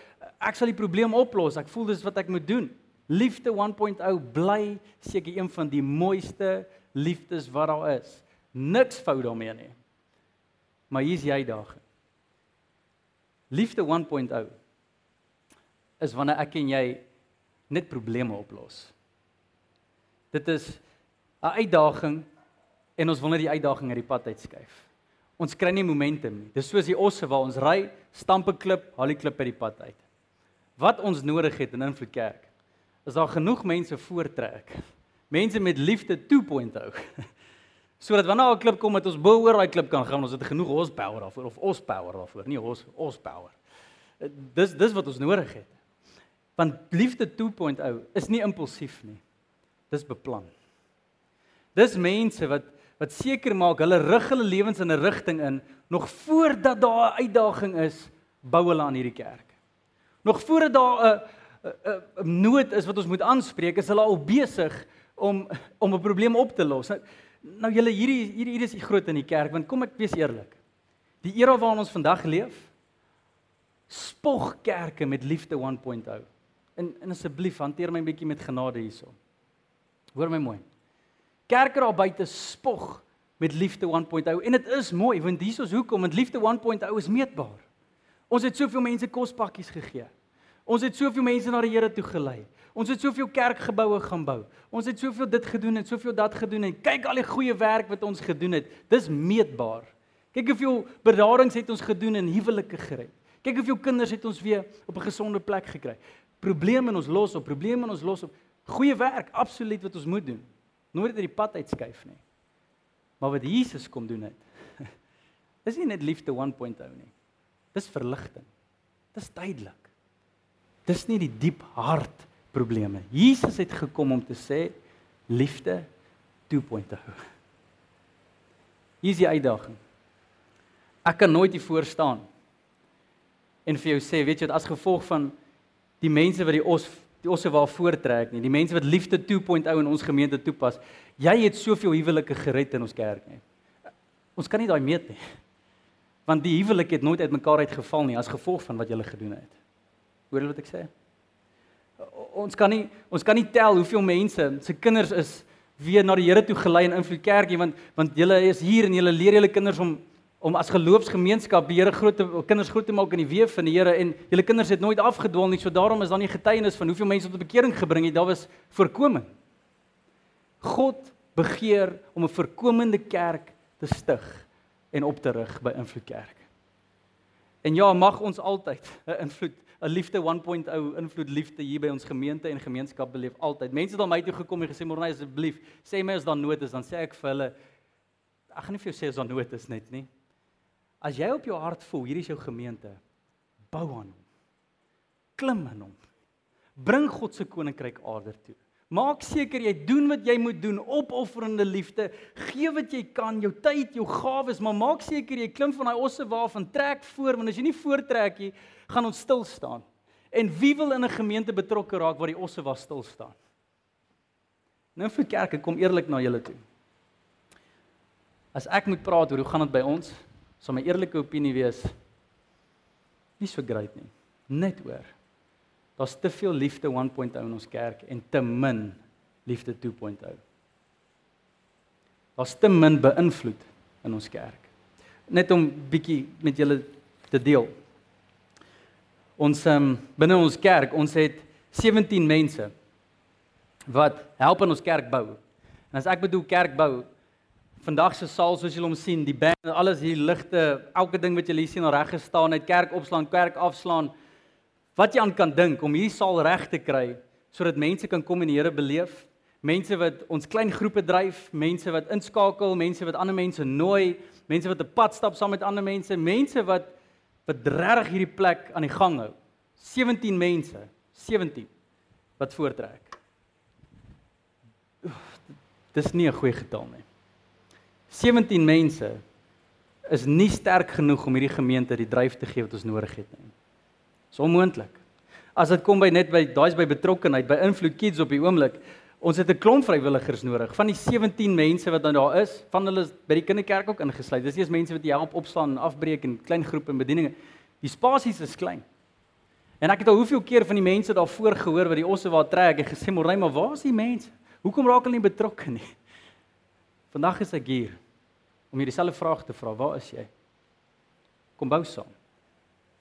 Speaker 2: Ek sal die probleem oplos. Ek voel dis wat ek moet doen. Liefde 1.0 bly seker een van die mooiste liefdes wat daar is. Niks fout daarmee nie. Maar hier's jy daag. Liefde 1.0 is wanneer ek en jy net probleme oplos. Dit is 'n uitdaging en ons wil net die uitdaging uit die pad uitskuif. Ons kry nie momentum nie. Dis soos die osse waar ons ry, stamp 'n klip, haal die klip uit die pad uit. Wat ons nodig het in Invloed Kerk is daar genoeg mense voortrek. Mense met liefde 2.0 sodat wanneer 'n klip kom met ons bo oor daai klip kan gaan, ons het genoeg horsepower daarvoor of ons power daarvoor, nie ons ons power. Eh, dis dis wat ons nodig het. Want liefde 2.0 is nie impulsief nie. Dis beplan. Dis mense wat wat seker maak hulle rig hulle lewens in 'n rigting in nog voordat daar 'n uitdaging is, bou hulle aan hierdie kerk. Nog voordat daar 'n 'n nood is wat ons moet aanspreek, is hulle al besig om om 'n probleem op te los. Nou julle hierdie hierdie hier is groot in die kerk want kom ek wees eerlik. Die era waarin ons vandag leef spog kerke met liefde 1.0. En en asseblief hanteer my 'n bietjie met genade hierso. Hoor my mooi. Kerke daar buite spog met liefde 1.0 en dit is mooi want hier is hoekom want liefde 1.0 is meetbaar. Ons het soveel mense kospakkies gegee. Ons het soveel mense na die Here toe gelei. Ons het soveel kerkgeboue gaan bou. Ons het soveel dit gedoen en soveel dat gedoen en kyk al die goeie werk wat ons gedoen het. Dis meetbaar. Kyk hoeveel beradings het ons gedoen en huwelike gered. Kyk hoeveel kinders het ons weer op 'n gesonde plek gekry. Probleme in ons los op, probleme in ons los op. Goeie werk, absoluut wat ons moet doen. Nooit uit die pad uitskuif nie. Maar wat Jesus kom doen het. Dis nie net liefde 1.0 nie. Dis verligting. Dis duidelik. Dis nie die diep hart probleme. Jesus het gekom om te sê liefde 2.0. Hier is die uitdaging. Ek kan nooit hier voor staan en vir jou sê, weet jy, as gevolg van die mense wat die os die osse waar voortrek nie, die mense wat liefde 2.0 in ons gemeente toepas, jy het soveel huwelike gered in ons kerk nie. Ons kan nie daai meet nie. Want die huwelik het nooit uitmekaar uitgeval nie as gevolg van wat jy gele gedoen het. Hoor jy wat ek sê? ons kan nie ons kan nie tel hoeveel mense se kinders is weer na die Here toe gelei in invloed kerkie want want julle is hier en julle leer julle kinders om om as geloofsgemeenskap die Here groot te kinders groot te maak in die weë van die Here en julle kinders het nooit afgedwaal nie so daarom is daar nie getuienis van hoeveel mense tot bekering gebring het daar was voorkoming God begeer om 'n voorkomende kerk te stig en op te rig by invloed kerk en ja mag ons altyd 'n invloed 'n liefde 1.0 invloed liefde hier by ons gemeente en gemeenskap beleef altyd. Mense het al my toe gekom en gesê Morney asseblief, sê my as daar nood is, dan sê ek vir hulle ek gaan nie vir jou sê as daar nood is net nie. As jy op jou hart voel hierdie is jou gemeente, bou aan hom. Klim in hom. Bring God se koninkryk aarde toe. Maak seker jy doen wat jy moet doen, opofferende liefde. Gee wat jy kan, jou tyd, jou gawes, maar maak seker jy klim van daai osse waarvan trek voor, want as jy nie voortrek nie, gaan ons stil staan. En wie wil in 'n gemeente betrokke raak waar die osse was stil staan? Nou vir kerk, ek kom eerlik na julle toe. As ek moet praat oor hoe gaan dit by ons, sal my eerlike opinie wees nie so great nie. Net oor Daar's te veel liefde 1.0 in ons kerk en te min liefde 2.0. Daar's te min beïnvloed in ons kerk. Net om bietjie met julle te deel. Ons um, binne ons kerk, ons het 17 mense wat help in ons kerk bou. En as ek bedoel kerk bou, vandag se saal soos julle hom sien, die band, alles hier ligte, elke ding wat julle hier sien al reg gestaan het, kerk opslaan, kerk afslaan, wat jy aan kan dink om hierdie saal reg te kry sodat mense kan kom en die Here beleef. Mense wat ons klein groepe dryf, mense wat inskakel, mense wat ander mense nooi, mense wat 'n pad stap saam met ander mense, mense wat wat regtig hierdie plek aan die gang hou. 17 mense, 17 wat voortrek. Dis nie 'n goeie getal nie. 17 mense is nie sterk genoeg om hierdie gemeente die dryf te gee wat ons nodig het nie. Dis onmoontlik. As dit kom by net by daai's by betrokkenheid, by invloed kids op die oomblik, ons het 'n klomp vrywilligers nodig. Van die 17 mense wat nou daar is, van hulle is by die kinderkerk ook ingesluit. Dis nie eens mense wat help opslaan en afbreek en klein groepe en bedieninge. Die spasies is klein. En ek het al hoeveel keer van die mense daarvoor gehoor wat die osse waar trek en gesê, "Morey, maar waar is die mense? Hoekom raak hulle nie betrokke nie?" Vandag is ek hier om hierdie selfde vraag te vra, "Waar is jy?" Kom bou saam.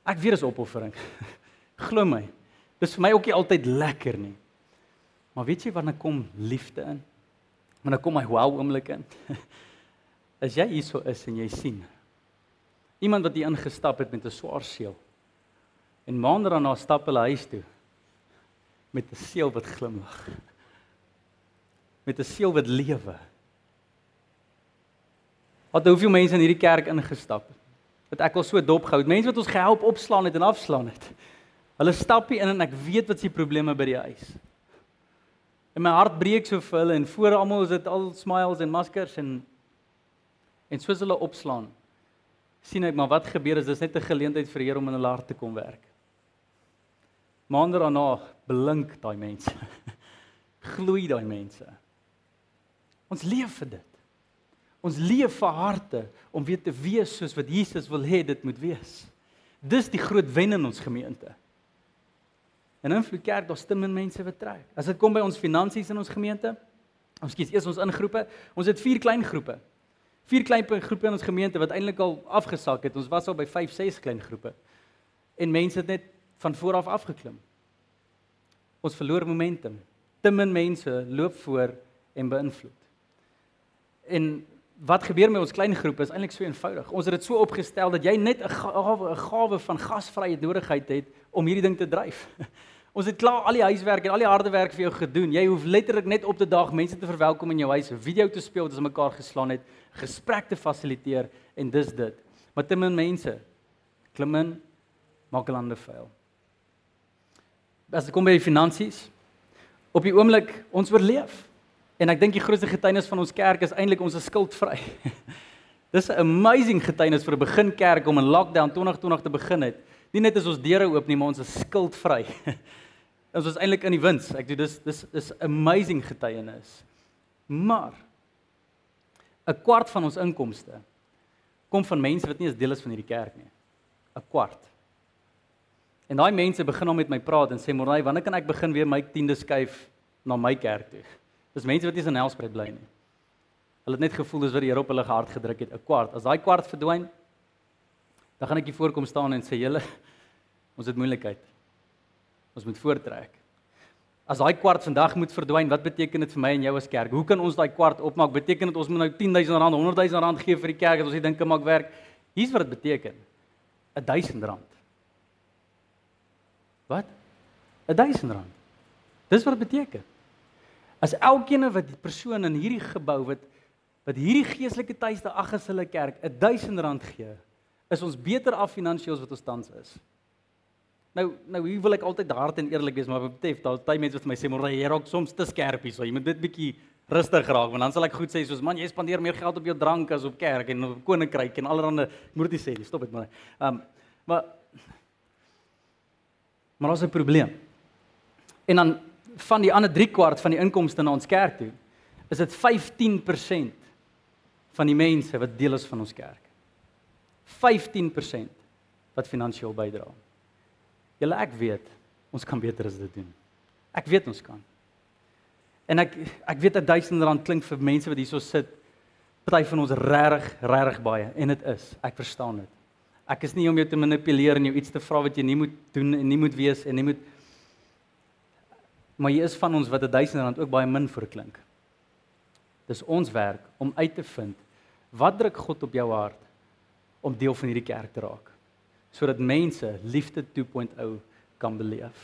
Speaker 2: Ek weet dis opoffering. Glo my. Dis vir my ook nie altyd lekker nie. Maar weet jy wanneer kom liefde in? Wanneer kom my wow oomblik in? As jy hierso is en jy sien iemand wat hier ingestap het met 'n swaar seël en maande daarna stap hulle huis toe met 'n seël wat glimlag. Met 'n seël wat lewe. Wat hoeveel mense in hierdie kerk ingestap het? wat ek al so dop gehou. Mense wat ons gehelp opslaan het en afslaan het. Hulle stap hier in en ek weet wat se probleme by die huis. En my hart breek so vir hulle en voor almal is dit al smiles en maskers en en soos hulle opslaan sien ek maar wat gebeur is dis net 'n geleentheid vir Here om in hulle hart te kom werk. Maande daarna blink daai mense. Gloei daai mense. Ons leef vir dit. Ons leef vir harte om weer te wees soos wat Jesus wil hê dit moet wees. Dis die groot wen in ons gemeente. In Vloed Kerk daar's te min mense wat trek. As dit kom by ons finansies in ons gemeente, ons kies eers ons ingroepe. Ons het vier klein groepe. Vier klein groepe in ons gemeente wat eintlik al afgesak het. Ons was al by 5, 6 klein groepe. En mense het net van voor af afgeklim. Ons verloor momentum. Te min mense loop voor en beïnvloed. En wat gebeur met ons klein groep is eintlik so eenvoudig. Ons het dit so opgestel dat jy net 'n gawe, 'n gawe van gasvrye nodigheid het om hierdie ding te dryf. Ons het klaar al die huiswerk en al die harde werk vir jou gedoen. Jy hoef letterlik net op te daag, mense te verwelkom in jou huis, video te speel wat ons mekaar geslaan het, gesprek te fasiliteer en dis dit. Maar te min mense klim in maak lande vuil. As dit kom by die finansies, op die oomblik ons oorleef. En ek dink die grootste getuienis van ons kerk is eintlik ons is skuldvry. Dis 'n amazing getuienis vir 'n beginkerk om in lockdown 2020 te begin het. Nie net is ons deure oop nie, maar ons is skuldvry. ons is eintlik in die wins. Ek sê dis dis is amazing getuienis. Maar 'n kwart van ons inkomste kom van mense wat nie eens deel is van hierdie kerk nie. 'n Kwart. En daai mense begin om met my praat en sê, "Morai, wanneer kan ek begin weer my tiende skuif na my kerk toe?" Dis mense wat nie in Nelspruit bly nie. Hulle het net gevoel dis wat die Here op hulle hart gedruk het, 'n kwart. As daai kwart verdwyn, dan gaan ek hier voorkom staan en sê julle ons het moeilikheid. Ons moet voortrek. As daai kwart vandag moet verdwyn, wat beteken dit vir my en jou as kerk? Hoe kan ons daai kwart opmaak? Beteken dit ons moet nou 10000 rand, 100000 rand gee vir die kerk dat ons die ding kan maak werk? Hier's wat dit beteken. 1000 rand. Wat? 1000 rand. Dis wat dit beteken. As elkeen wat die persoon in hierdie gebou wat wat hierdie geestelike tuiste ag as hulle kerk 1000 rand gee, is ons beter af finansiëel as wat ons tans is. Nou nou hier wil ek altyd hard en eerlik wees, maar betef daar baie mense wat vir my sê môre jy raak soms te skerp hier, so jy moet dit bietjie rustig raak want dan sal ek goed sê soos man jy spandeer meer geld op jou drank as op kerk en op koninkryk en allerlei moet dit sê, stop dit maar. Ehm um, maar maar het 'n probleem. En dan van die ander 3 kwart van die inkomste na ons kerk toe, is dit 15% van die mense wat deel is van ons kerk. 15% wat finansiëel bydra. Julle ek weet, ons kan beter as dit doen. Ek weet ons kan. En ek ek weet 1000 rand klink vir mense wat hierso sit, party van ons regtig regtig baie en dit is. Ek verstaan dit. Ek is nie om jou te manipuleer en jou iets te vra wat jy nie moet doen en nie moet wees en nie moet maar jy is van ons wat 1000 rand ook baie min vir klink. Dis ons werk om uit te vind wat druk God op jou hart om deel van hierdie kerk te raak sodat mense liefde 2.0 kan beleef.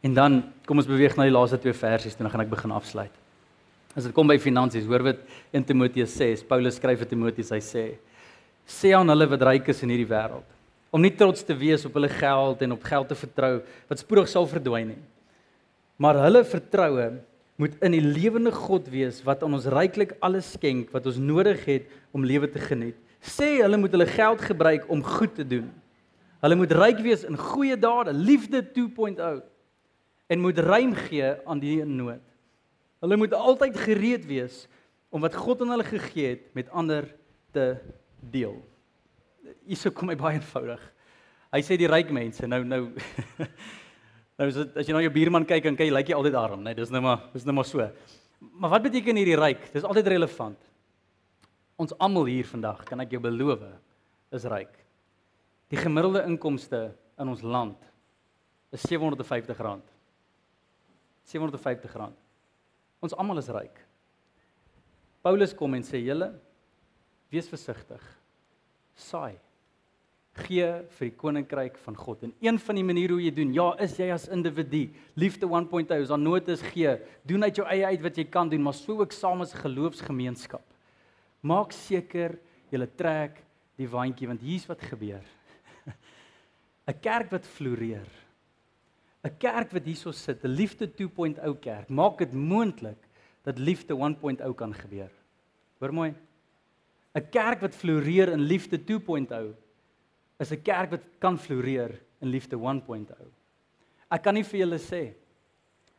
Speaker 2: En dan kom ons beweeg na die laaste twee versies en dan gaan ek begin afsluit. As dit kom by finansies, hoor wat in Timoteus sê, Paulus skryf vir Timoteus, hy sê: "Sê aan hulle wat ryk is in hierdie wêreld, om nie trots te wees op hulle geld en op geld te vertrou wat spoedig sal verdwyn nie. Maar hulle vertroue moet in die lewende God wees wat aan ons ryklik alles skenk wat ons nodig het om lewe te geniet. Sê hulle moet hulle geld gebruik om goed te doen. Hulle moet ryk wees in goeie dade, liefde 2.0 en moet ruim gee aan die in nood. Hulle moet altyd gereed wees om wat God aan hulle gegee het met ander te deel hierso kom hy baie eenvoudig. Hy sê die ryk mense nou nou nou as, as jy na jou buurman kyk en kyk, lyk hy altyd arm, né? Nee, dis nou maar dis nou maar so. Maar wat beteken hierdie ryk? Dis altyd relevant. Ons almal hier vandag, kan ek jou beloof, is ryk. Die gemiddelde inkomste in ons land is R750. R750. Ons almal is ryk. Paulus kom en sê julle wees versigtig. Saai gee vir die koninkryk van God. En een van die maniere hoe jy doen, ja, is jy as individu, liefde 1.0, is dan nooit is gee. Doen uit jou eie uit wat jy kan doen, maar sou ook saam as 'n geloofsgemeenskap. Maak seker jy trek die waantjie want hier's wat gebeur. 'n Kerk wat floreer. 'n Kerk wat hierso sit, 'n liefde 2.0 kerk, maak dit moontlik dat liefde 1.0 kan gebeur. Hoor mooi. 'n Kerk wat floreer in liefde 2.0 is 'n kerk wat kan floreer in liefde 1.0. Ek kan nie vir julle sê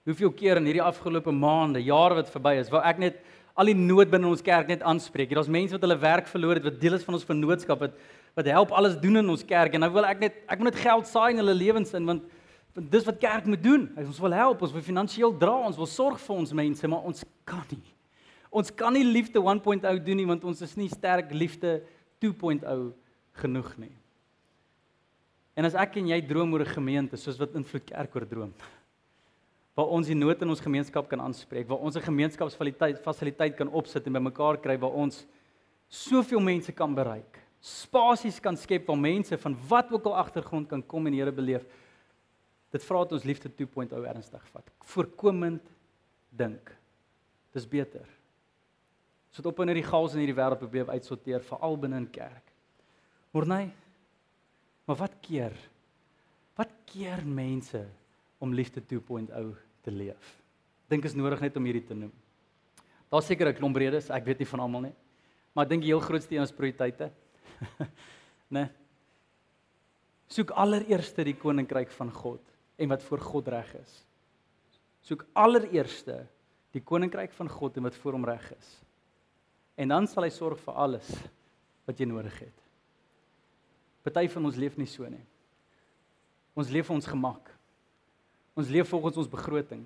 Speaker 2: hoeveel keer in hierdie afgelope maande, jare wat verby is, waar ek net al die nood binne ons kerk net aanspreek. Daar's mense wat hulle werk verloor het, wat deel is van ons vennootskap wat wat help alles doen in ons kerk en nou wil ek net ek moet net geld saai in hulle lewens in want want dis wat kerk moet doen. Ons wil help, ons wil finansiëel dra, ons wil sorg vir ons mense, maar ons kan nie. Ons kan nie liefde 1.0 doen nie want ons is nie sterk liefde 2.0 genoeg nie. En as ek en jy droom oor 'n gemeente soos wat Invloed Kerk oor droom, waar ons die nood in ons gemeenskap kan aanspreek, waar ons 'n gemeenskapsfasiliteit fasiliteit kan opsit en bymekaar kry waar ons soveel mense kan bereik, spasies kan skep waar mense van wat ook al agtergrond kan kom en Here beleef. Dit vra dat ons liefde 2.0 ernstig vat. Voorkomend dink. Dis beter. Sit op in hierdie chaos in hierdie wêreld probeer uitsorteer veral binne in kerk. Hoornay, Maar wat keer? Wat keer mense om liefde 2.0 te leef? Dink is nodig net om hierdie te noem. Daar's seker 'n klomp redes, ek weet nie van almal nie. Maar ek dink die heel grootste een is prioriteite. né? Soek allereerste die koninkryk van God en wat voor God reg is. Soek allereerste die koninkryk van God en wat voor hom reg is. En dan sal hy sorg vir alles wat jy nodig het. Party van ons leef nie so nie. Ons leef ons gemak. Ons leef volgens ons begroting.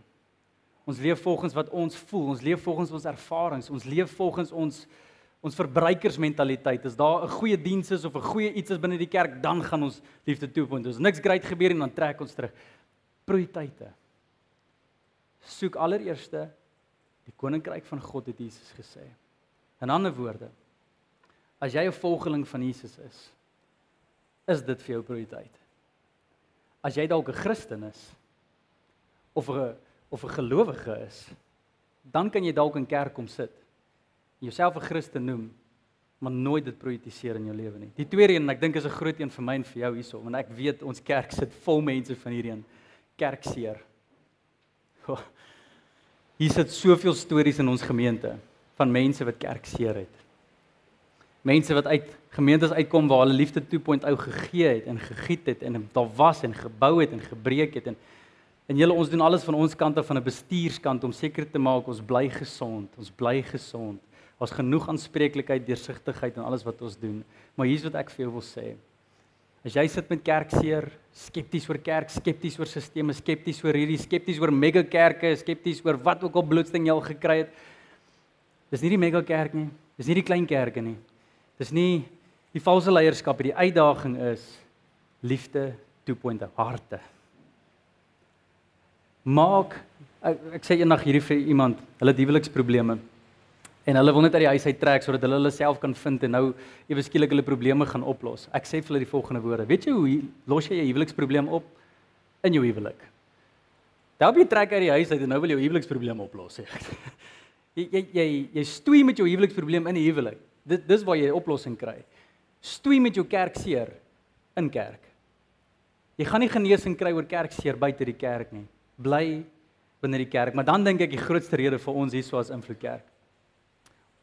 Speaker 2: Ons leef volgens wat ons voel, ons leef volgens ons ervarings, ons leef volgens ons ons verbruikersmentaliteit. As daar 'n goeie diens is of 'n goeie iets is binne die kerk, dan gaan ons liefde toepoint. As niks great gebeur en dan trek ons terug. Prioriteite. Soek allereerste die koninkryk van God het Jesus gesê. In ander woorde, as jy 'n volgeling van Jesus is, is dit vir jou prioriteit. As jy dalk 'n Christen is of 'n of 'n gelowige is, dan kan jy dalk in kerk kom sit. Jouself 'n Christen noem, maar nooit dit prioritiseer in jou lewe nie. Die tweede een en ek dink is 'n groot een vir my en vir jou hierso, want ek weet ons kerk sit vol mense van hierdie een kerkseer. Hier sit soveel stories in ons gemeente van mense wat kerkseer het. Mense wat uit gemeentes uitkom waar hulle liefde 2.0 gegee het en gegiet het en daar was en gebou het en gebreek het en en julle ons doen alles van ons kant af van 'n bestuurskant om seker te maak ons bly gesond, ons bly gesond. Ons genoeg aanspreeklikheid, deursigtigheid en alles wat ons doen. Maar hier's wat ek vir jou wil sê. As jy sit met kerkseer, skepties oor kerk, skepties oor sisteme, skepties oor hierdie, skepties oor mega kerke, skepties oor wat ook al blootstelling jy al gekry het. Dis nie die mega kerk nie. Dis nie die klein kerke nie. Dis nie die valse leierskap nie. Die uitdaging is liefde 2.0 harte. Maak ek, ek sê eendag hierdie vir iemand, hulle huweliksprobleme. En hulle wil net uit die huis uit trek sodat hulle hulle self kan vind en nou ewe skielik hulle probleme gaan oplos. Ek sê vir hulle die volgende woorde. Weet jy hoe los jy jou huweliksprobleem op in jou huwelik? Daar jy trek uit die huis uit en nou wil jy jou huweliksprobleem oplos sê. jy jy jy jy stoei met jou huweliksprobleem in die huwelik. Dit dis waar jy 'n oplossing kry. Stoei met jou kerkseer in kerk. Jy gaan nie genesing kry oor kerkseer buite die kerk nie. Bly binne die kerk, maar dan dink ek die grootste rede vir ons hier so as invloed kerk.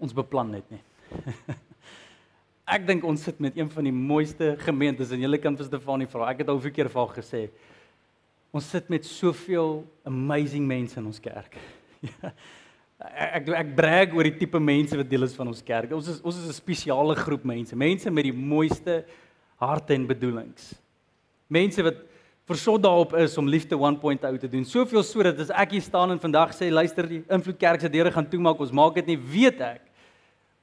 Speaker 2: Ons beplan net nie. ek dink ons sit met een van die mooiste gemeentes en julle kan vir Stefanie vra. Ek het al 'n keer vir haar gesê. Ons sit met soveel amazing mense in ons kerk. Ek ek brag oor die tipe mense wat deel is van ons kerk. Ons is ons is 'n spesiale groep mense, mense met die mooiste harte en bedoelings. Mense wat versot daarop is om liefde 1.0 te doen. Soveel so dat as ek hier staan en vandag sê luister die invloed kerk se deure gaan toemaak, ons maak dit nie, weet ek.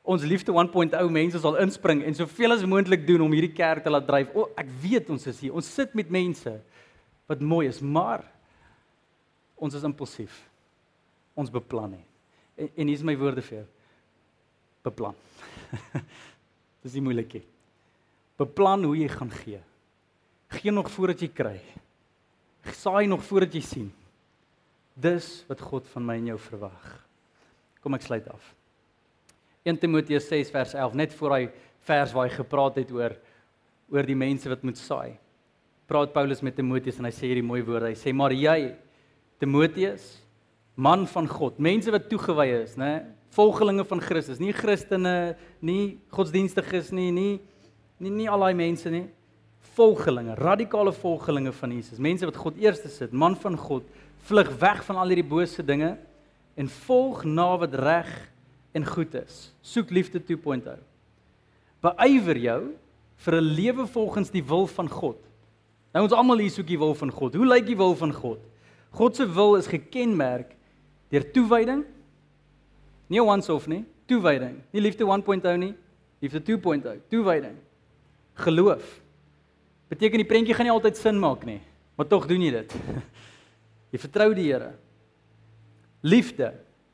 Speaker 2: Ons liefde 1.0 mense sal inspring en soveel as moontlik doen om hierdie kerk te laat dryf. O, ek weet ons is hier. Ons sit met mense wat mooi is, maar ons is impulsief. Ons beplan nie. En, en hier is my woorde vir jou. Beplan. Dis nie moeilik nie. Beplan hoe jy gaan gee. Gee nog voordat jy kry. Saai nog voordat jy sien. Dis wat God van my en jou verwag. Kom ek sluit af. 1 Timoteus 6 vers 11 net voor hy vers waar hy gepraat het oor oor die mense wat moet saai. Praat Paulus met Timoteus en hy sê hierdie mooi woorde. Hy sê maar jy Timoteus man van God, mense wat toegewy is, né? Volgelinge van Christus, nie Christene, nie godsdienstiges nie, nie nie nie al daai mense nie. Volgelinge, radikale volgelinge van Jesus, mense wat God eerste sit, man van God, vlug weg van al hierdie bose dinge en volg na wat reg en goed is. Soek liefde 2.0. Beywer jou vir 'n lewe volgens die wil van God. Nou ons almal hier soek die wil van God. Hoe lyk die wil van God? God se wil is gekenmerk deur toewyding. Nie once off nie, toewyding. Nie liefde 1.0 nie, liefde 2.0, toewyding. Geloof. Beteken die prentjie gaan nie altyd sin maak nie, maar tog doen jy dit. jy vertrou die Here. Liefde.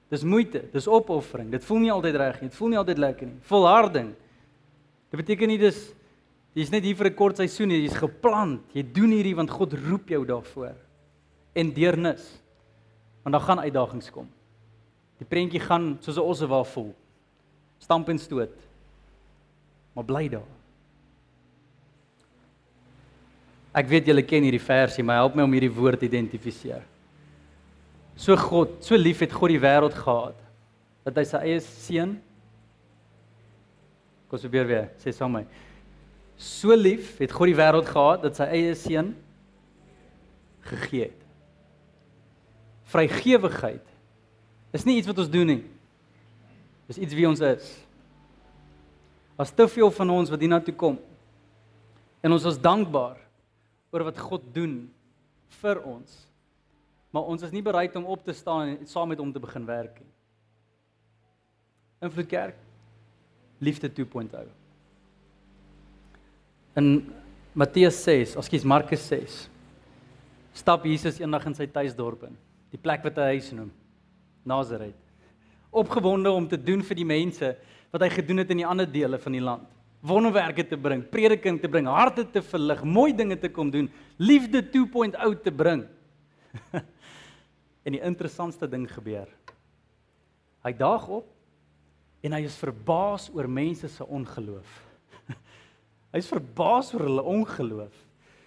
Speaker 2: Dis moeite, dis opoffering. Dit voel nie altyd reg nie, dit voel nie altyd lekker nie. Volharding. Dit beteken nie dis jy's net hier vir 'n kort seisoen nie, jy's geplant. Jy doen hierdie want God roep jou daarvoor. En deernis. Want daar gaan uitdagings kom. Die prentjie gaan soos 'n osse waar vol. Stamp en stoot. Maar bly daar. Ek weet julle ken hierdie versie, maar help my om hierdie woord te identifiseer. So God, so lief het God die wêreld gehad dat hy sy eie seun Kom so weer weer, sê saam met my. So lief het God die wêreld gehad dat sy eie seun gegee het vrygewigheid is nie iets wat ons doen nie. Dis iets wie ons is. As te veel van ons wat hiernatoe kom en ons is dankbaar oor wat God doen vir ons. maar ons is nie bereid om op te staan en saam met hom te begin werk nie. Invloed Kerk liefde 2.0. In Matteus 6, ekskuus Markus 6, stap Jesus eendag in sy tuisdorp in, die plek wat hy huis noem, Nazareth. Opgewonde om te doen vir die mense wat hy gedoen het in die ander dele van die land. Wonderwerke te bring, prediking te bring, harte te verlig, mooi dinge te kom doen, liefde 2.0 te bring. en die interessantste ding gebeur. Hy daag op en hy is verbaas oor mense se ongeloof. Hy's verbaas oor hulle ongeloof.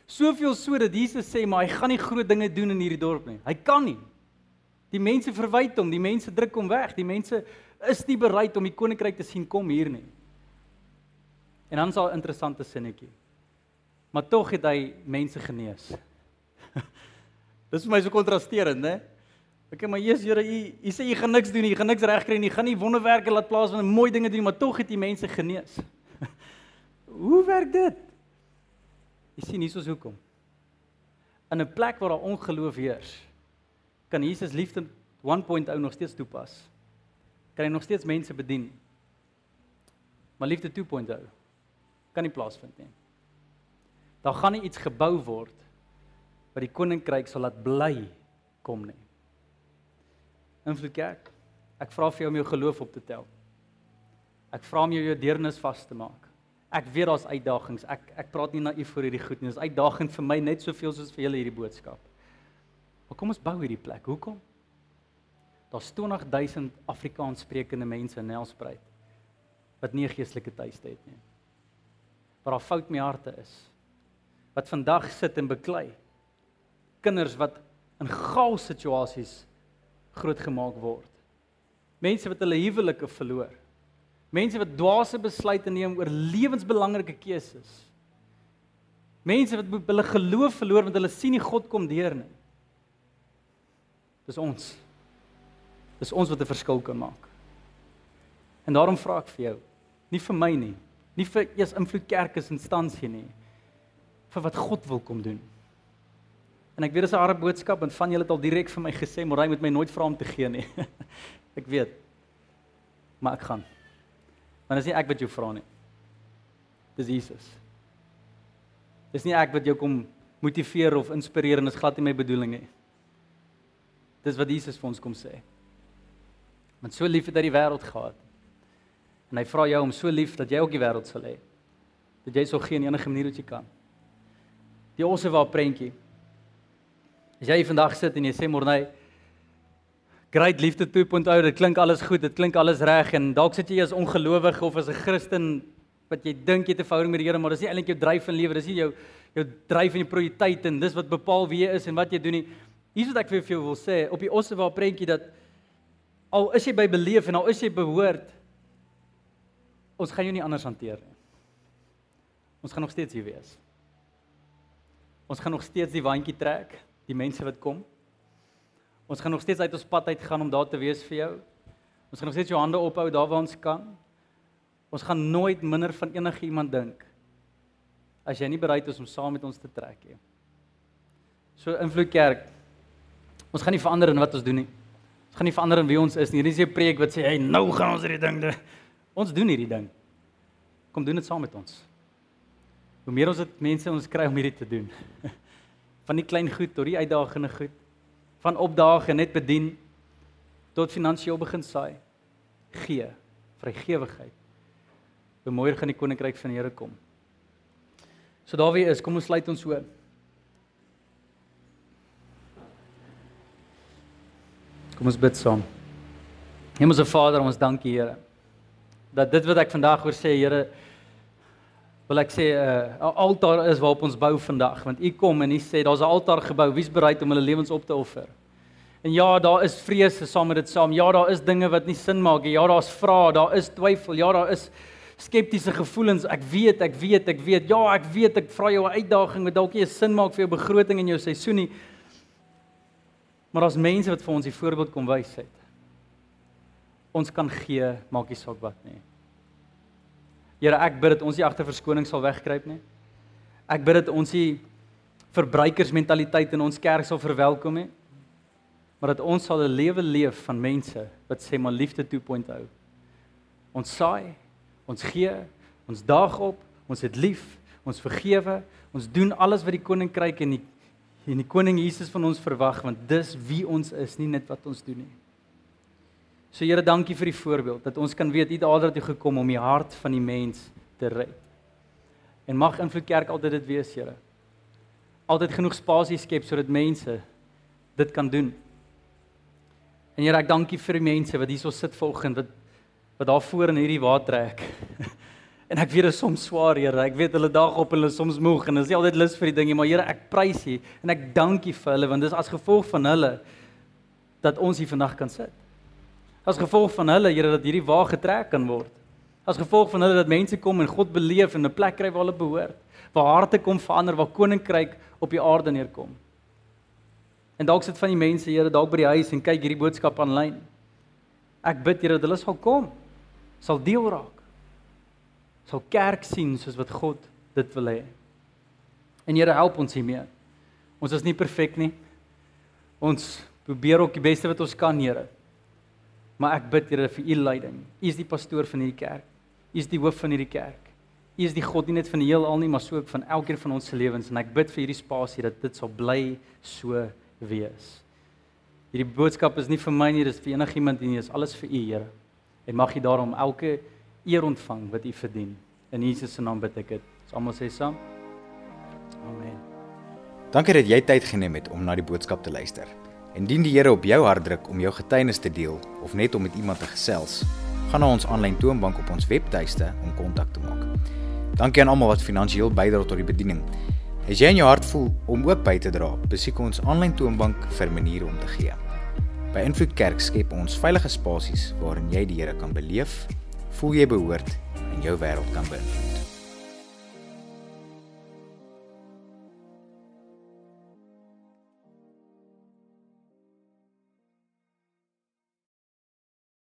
Speaker 2: Soveel so dat Jesus sê maar hy gaan nie groot dinge doen in hierdie dorp nie. Hy kan nie. Die mense verwyd hom, die mense druk hom weg, die mense is nie bereid om die koninkryk te sien kom hier nie. En dan is daar 'n interessante sinnetjie. Maar tog het hy mense genees. Dis vir my so kontrasterend, né? Ek sê maar Jesus, Here, u u sê u gaan niks doen nie, u gaan niks regkry nie, u gaan nie wonderwerke laat plaas van mooi dinge doen maar tog het u mense genees. Hoe werk dit? Jy sien hier is hoekom. In 'n plek waar daar ongeloof heers, kan Jesus liefde 1.0 nog steeds toepas. Kan hy nog steeds mense bedien. Maar liefde 2.0 kan nie plaasvind nie. Daar gaan nie iets gebou word wat die koninkryk sal laat bly kom nie. Invloed kerk. Ek vra vir jou om jou geloof op te tel. Ek vra om jou jou deernis vas te maak. Ek weet daar's uitdagings. Ek ek praat nie naïef vir hierdie goed nie. Dis uitdagend vir my net soveel soos vir julle hierdie boodskap. Maar kom ons bou hierdie plek. Hoekom? Daar's 20000 Afrikaans sprekende mense in Nelspruit wat nie 'n geestelike tuiste het nie. Waar daar fout met harte is. Wat vandag sit en beklei. Kinders wat in gaal situasies grootgemaak word. Mense wat hulle huwelike verloor. Mense wat dwaase besluite neem oor lewensbelangrike keuses. Mense wat hulle geloof verloor want hulle sien nie God kom deur nie. Dis ons. Dis ons wat 'n verskil kan maak. En daarom vra ek vir jou, nie vir my nie, nie vir eers invloed kerke se instansie nie, vir wat God wil kom doen. En ek weet dis 'n harde boodskap en van julle het al direk vir my gesê, "Maar jy moet my nooit vra om te gee nie." ek weet. Maar ek gaan. Want dis nie ek wat jou vra nie. Dis Jesus. Dis nie ek wat jou kom motiveer of inspireer en dis glad nie my bedoeling nie. Dis wat Jesus vir ons kom sê. Want so lief het hy die wêreld gehad. En hy vra jou om so lief dat jy ook die wêreld sal hê. Dat jy sou gee in enige manier wat jy kan. Die osse waar prentjie As jy vandag sit en jy sê Morney Great liefde 2.0, dit klink alles goed, dit klink alles reg en dalk sit jy as ongelowige of as 'n Christen wat jy dink jy het 'n verhouding met die Here, maar dis nie eintlik jou dryf in lewe, dis nie jou jou dryf en jou prioriteit en dis wat bepaal wie jy is en wat jy doen nie. Hier's wat ek vir jou wil sê op die Ossewa prentjie dat al is jy by beleef en al is jy behoort ons gaan jou nie anders hanteer nie. Ons gaan nog steeds hier wees. Ons gaan nog steeds die waantjie trek die mense wat kom. Ons gaan nog steeds uit ons pad uit gaan om daar te wees vir jou. Ons gaan nog steeds jou hande ophou daar waar ons kan. Ons gaan nooit minder van enige iemand dink as jy nie bereid is om saam met ons te trek nie. So invloed kerk. Ons gaan nie verander in wat ons doen nie. Ons gaan nie verander in wie ons is nie. Hier is 'n preek wat sê, "Hey, nou gaan ons hierdie ding doen." Ons doen hierdie ding. Kom doen dit saam met ons. Hoe meer ons dit mense ons kry om hierdie te doen. van die klein goed tot die uitdagende goed van opdaag en net bedien tot finansiëel begin saai gee vrygewigheid bemoeier gaan die koninkryk van die Here kom so daar wie is kom ons sluit ons so kom ons bid saam Hemelse Vader ons dankie Here dat dit wat ek vandag hoor sê Here wil ek sê eh, 'n uh, altaar is waarop ons bou vandag want u kom en u sê daar's 'n altaar gebou wie's bereid om hulle lewens op te offer. En ja, daar is vrese saam met dit saam. Ja, daar is dinge wat nie sin maak nie. Ja, daar's vrae, daar is twyfel. Ja, daar is skeptiese gevoelens. Ek weet, ek weet, ek weet. Ja, ek weet ek vra jou 'n uitdaging wat dalk nie sin maak vir jou begroting en jou seisoen nie. Maar daar's mense wat vir ons die voorbeeld kom wys het. Ons kan gee, maak nie saak wat nie. Here, ek bid dat ons nie agter verskoning sal wegkruip nie. Ek bid dat ons nie verbruikersmentaliteit in ons kerk sal verwelkom nie. maar dat ons sal 'n lewe leef van mense wat sê maar liefde 2.0. Ons saai, ons gee, ons daag op, ons het lief, ons vergewe, ons doen alles wat die koninkryk en die en die koning Jesus van ons verwag want dis wie ons is, nie net wat ons doen nie. So Here, dankie vir die voorbeeld dat ons kan weet U alder toe gekom om die hart van die mens te red. En mag invloed kerk altyd dit wees, Here. Altyd genoeg spasie skep sodat mense dit kan doen. En Here, ek dankie vir die mense wat hierso sit vanoggend wat wat daar voor in hierdie water trek. en ek weet dit is soms swaar, Here. Ek weet hulle dag op en hulle soms moeg en hulle is nie altyd lus vir die dinge, maar Here, ek prys U en ek dank U vir hulle want dis as gevolg van hulle dat ons hier vandag kan sit. As gevolg van hulle, Here, dat hierdie wa getrek kan word. As gevolg van hulle dat mense kom en God beleef en 'n plek kry waar hulle behoort, waar harte kom verander, waar koninkryk op die aarde neerkom. En dalk sit van die mense, Here, dalk by die huis en kyk hierdie boodskap aanlyn. Ek bid, Here, dat hulle sal kom, sal deel raak. Sal kerk sien soos wat God dit wil hê. En Here, help ons hiermee. Ons is nie perfek nie. Ons probeer ook die beste wat ons kan, Here. Maar ek bid Here vir u leiding. U is die pastoor van hierdie kerk. U is die hoof van hierdie kerk. U is die God nie net van die heelal nie, maar so ook van elkeen van ons se lewens en ek bid vir hierdie spasie dat dit sal bly so wees. Hierdie boodskap is nie vir my nie, dis vir enigiemand nie, dis alles vir u, Here. En mag u daarom elke eer ontvang wat u verdien. In Jesus se naam bid ek dit. Ons almal sê saam. Amen.
Speaker 1: Dankie dat jy tyd geneem het om na die boodskap te luister. Indien die Here op jou hart druk om jou getuienis te deel of net om met iemand te gesels, gaan na ons aanlyn toonbank op ons webtuiste om kontak te maak. Dankie aan almal wat finansiëel bydra tot die bediening. As jy in jou hart voel om ook by te dra, besoek ons aanlyn toonbank vir maniere om te gee. By Invloed Kerk skep ons veilige spasies waarin jy die Here kan beleef, voel jy behoort en jou wêreld kan beïnvloed.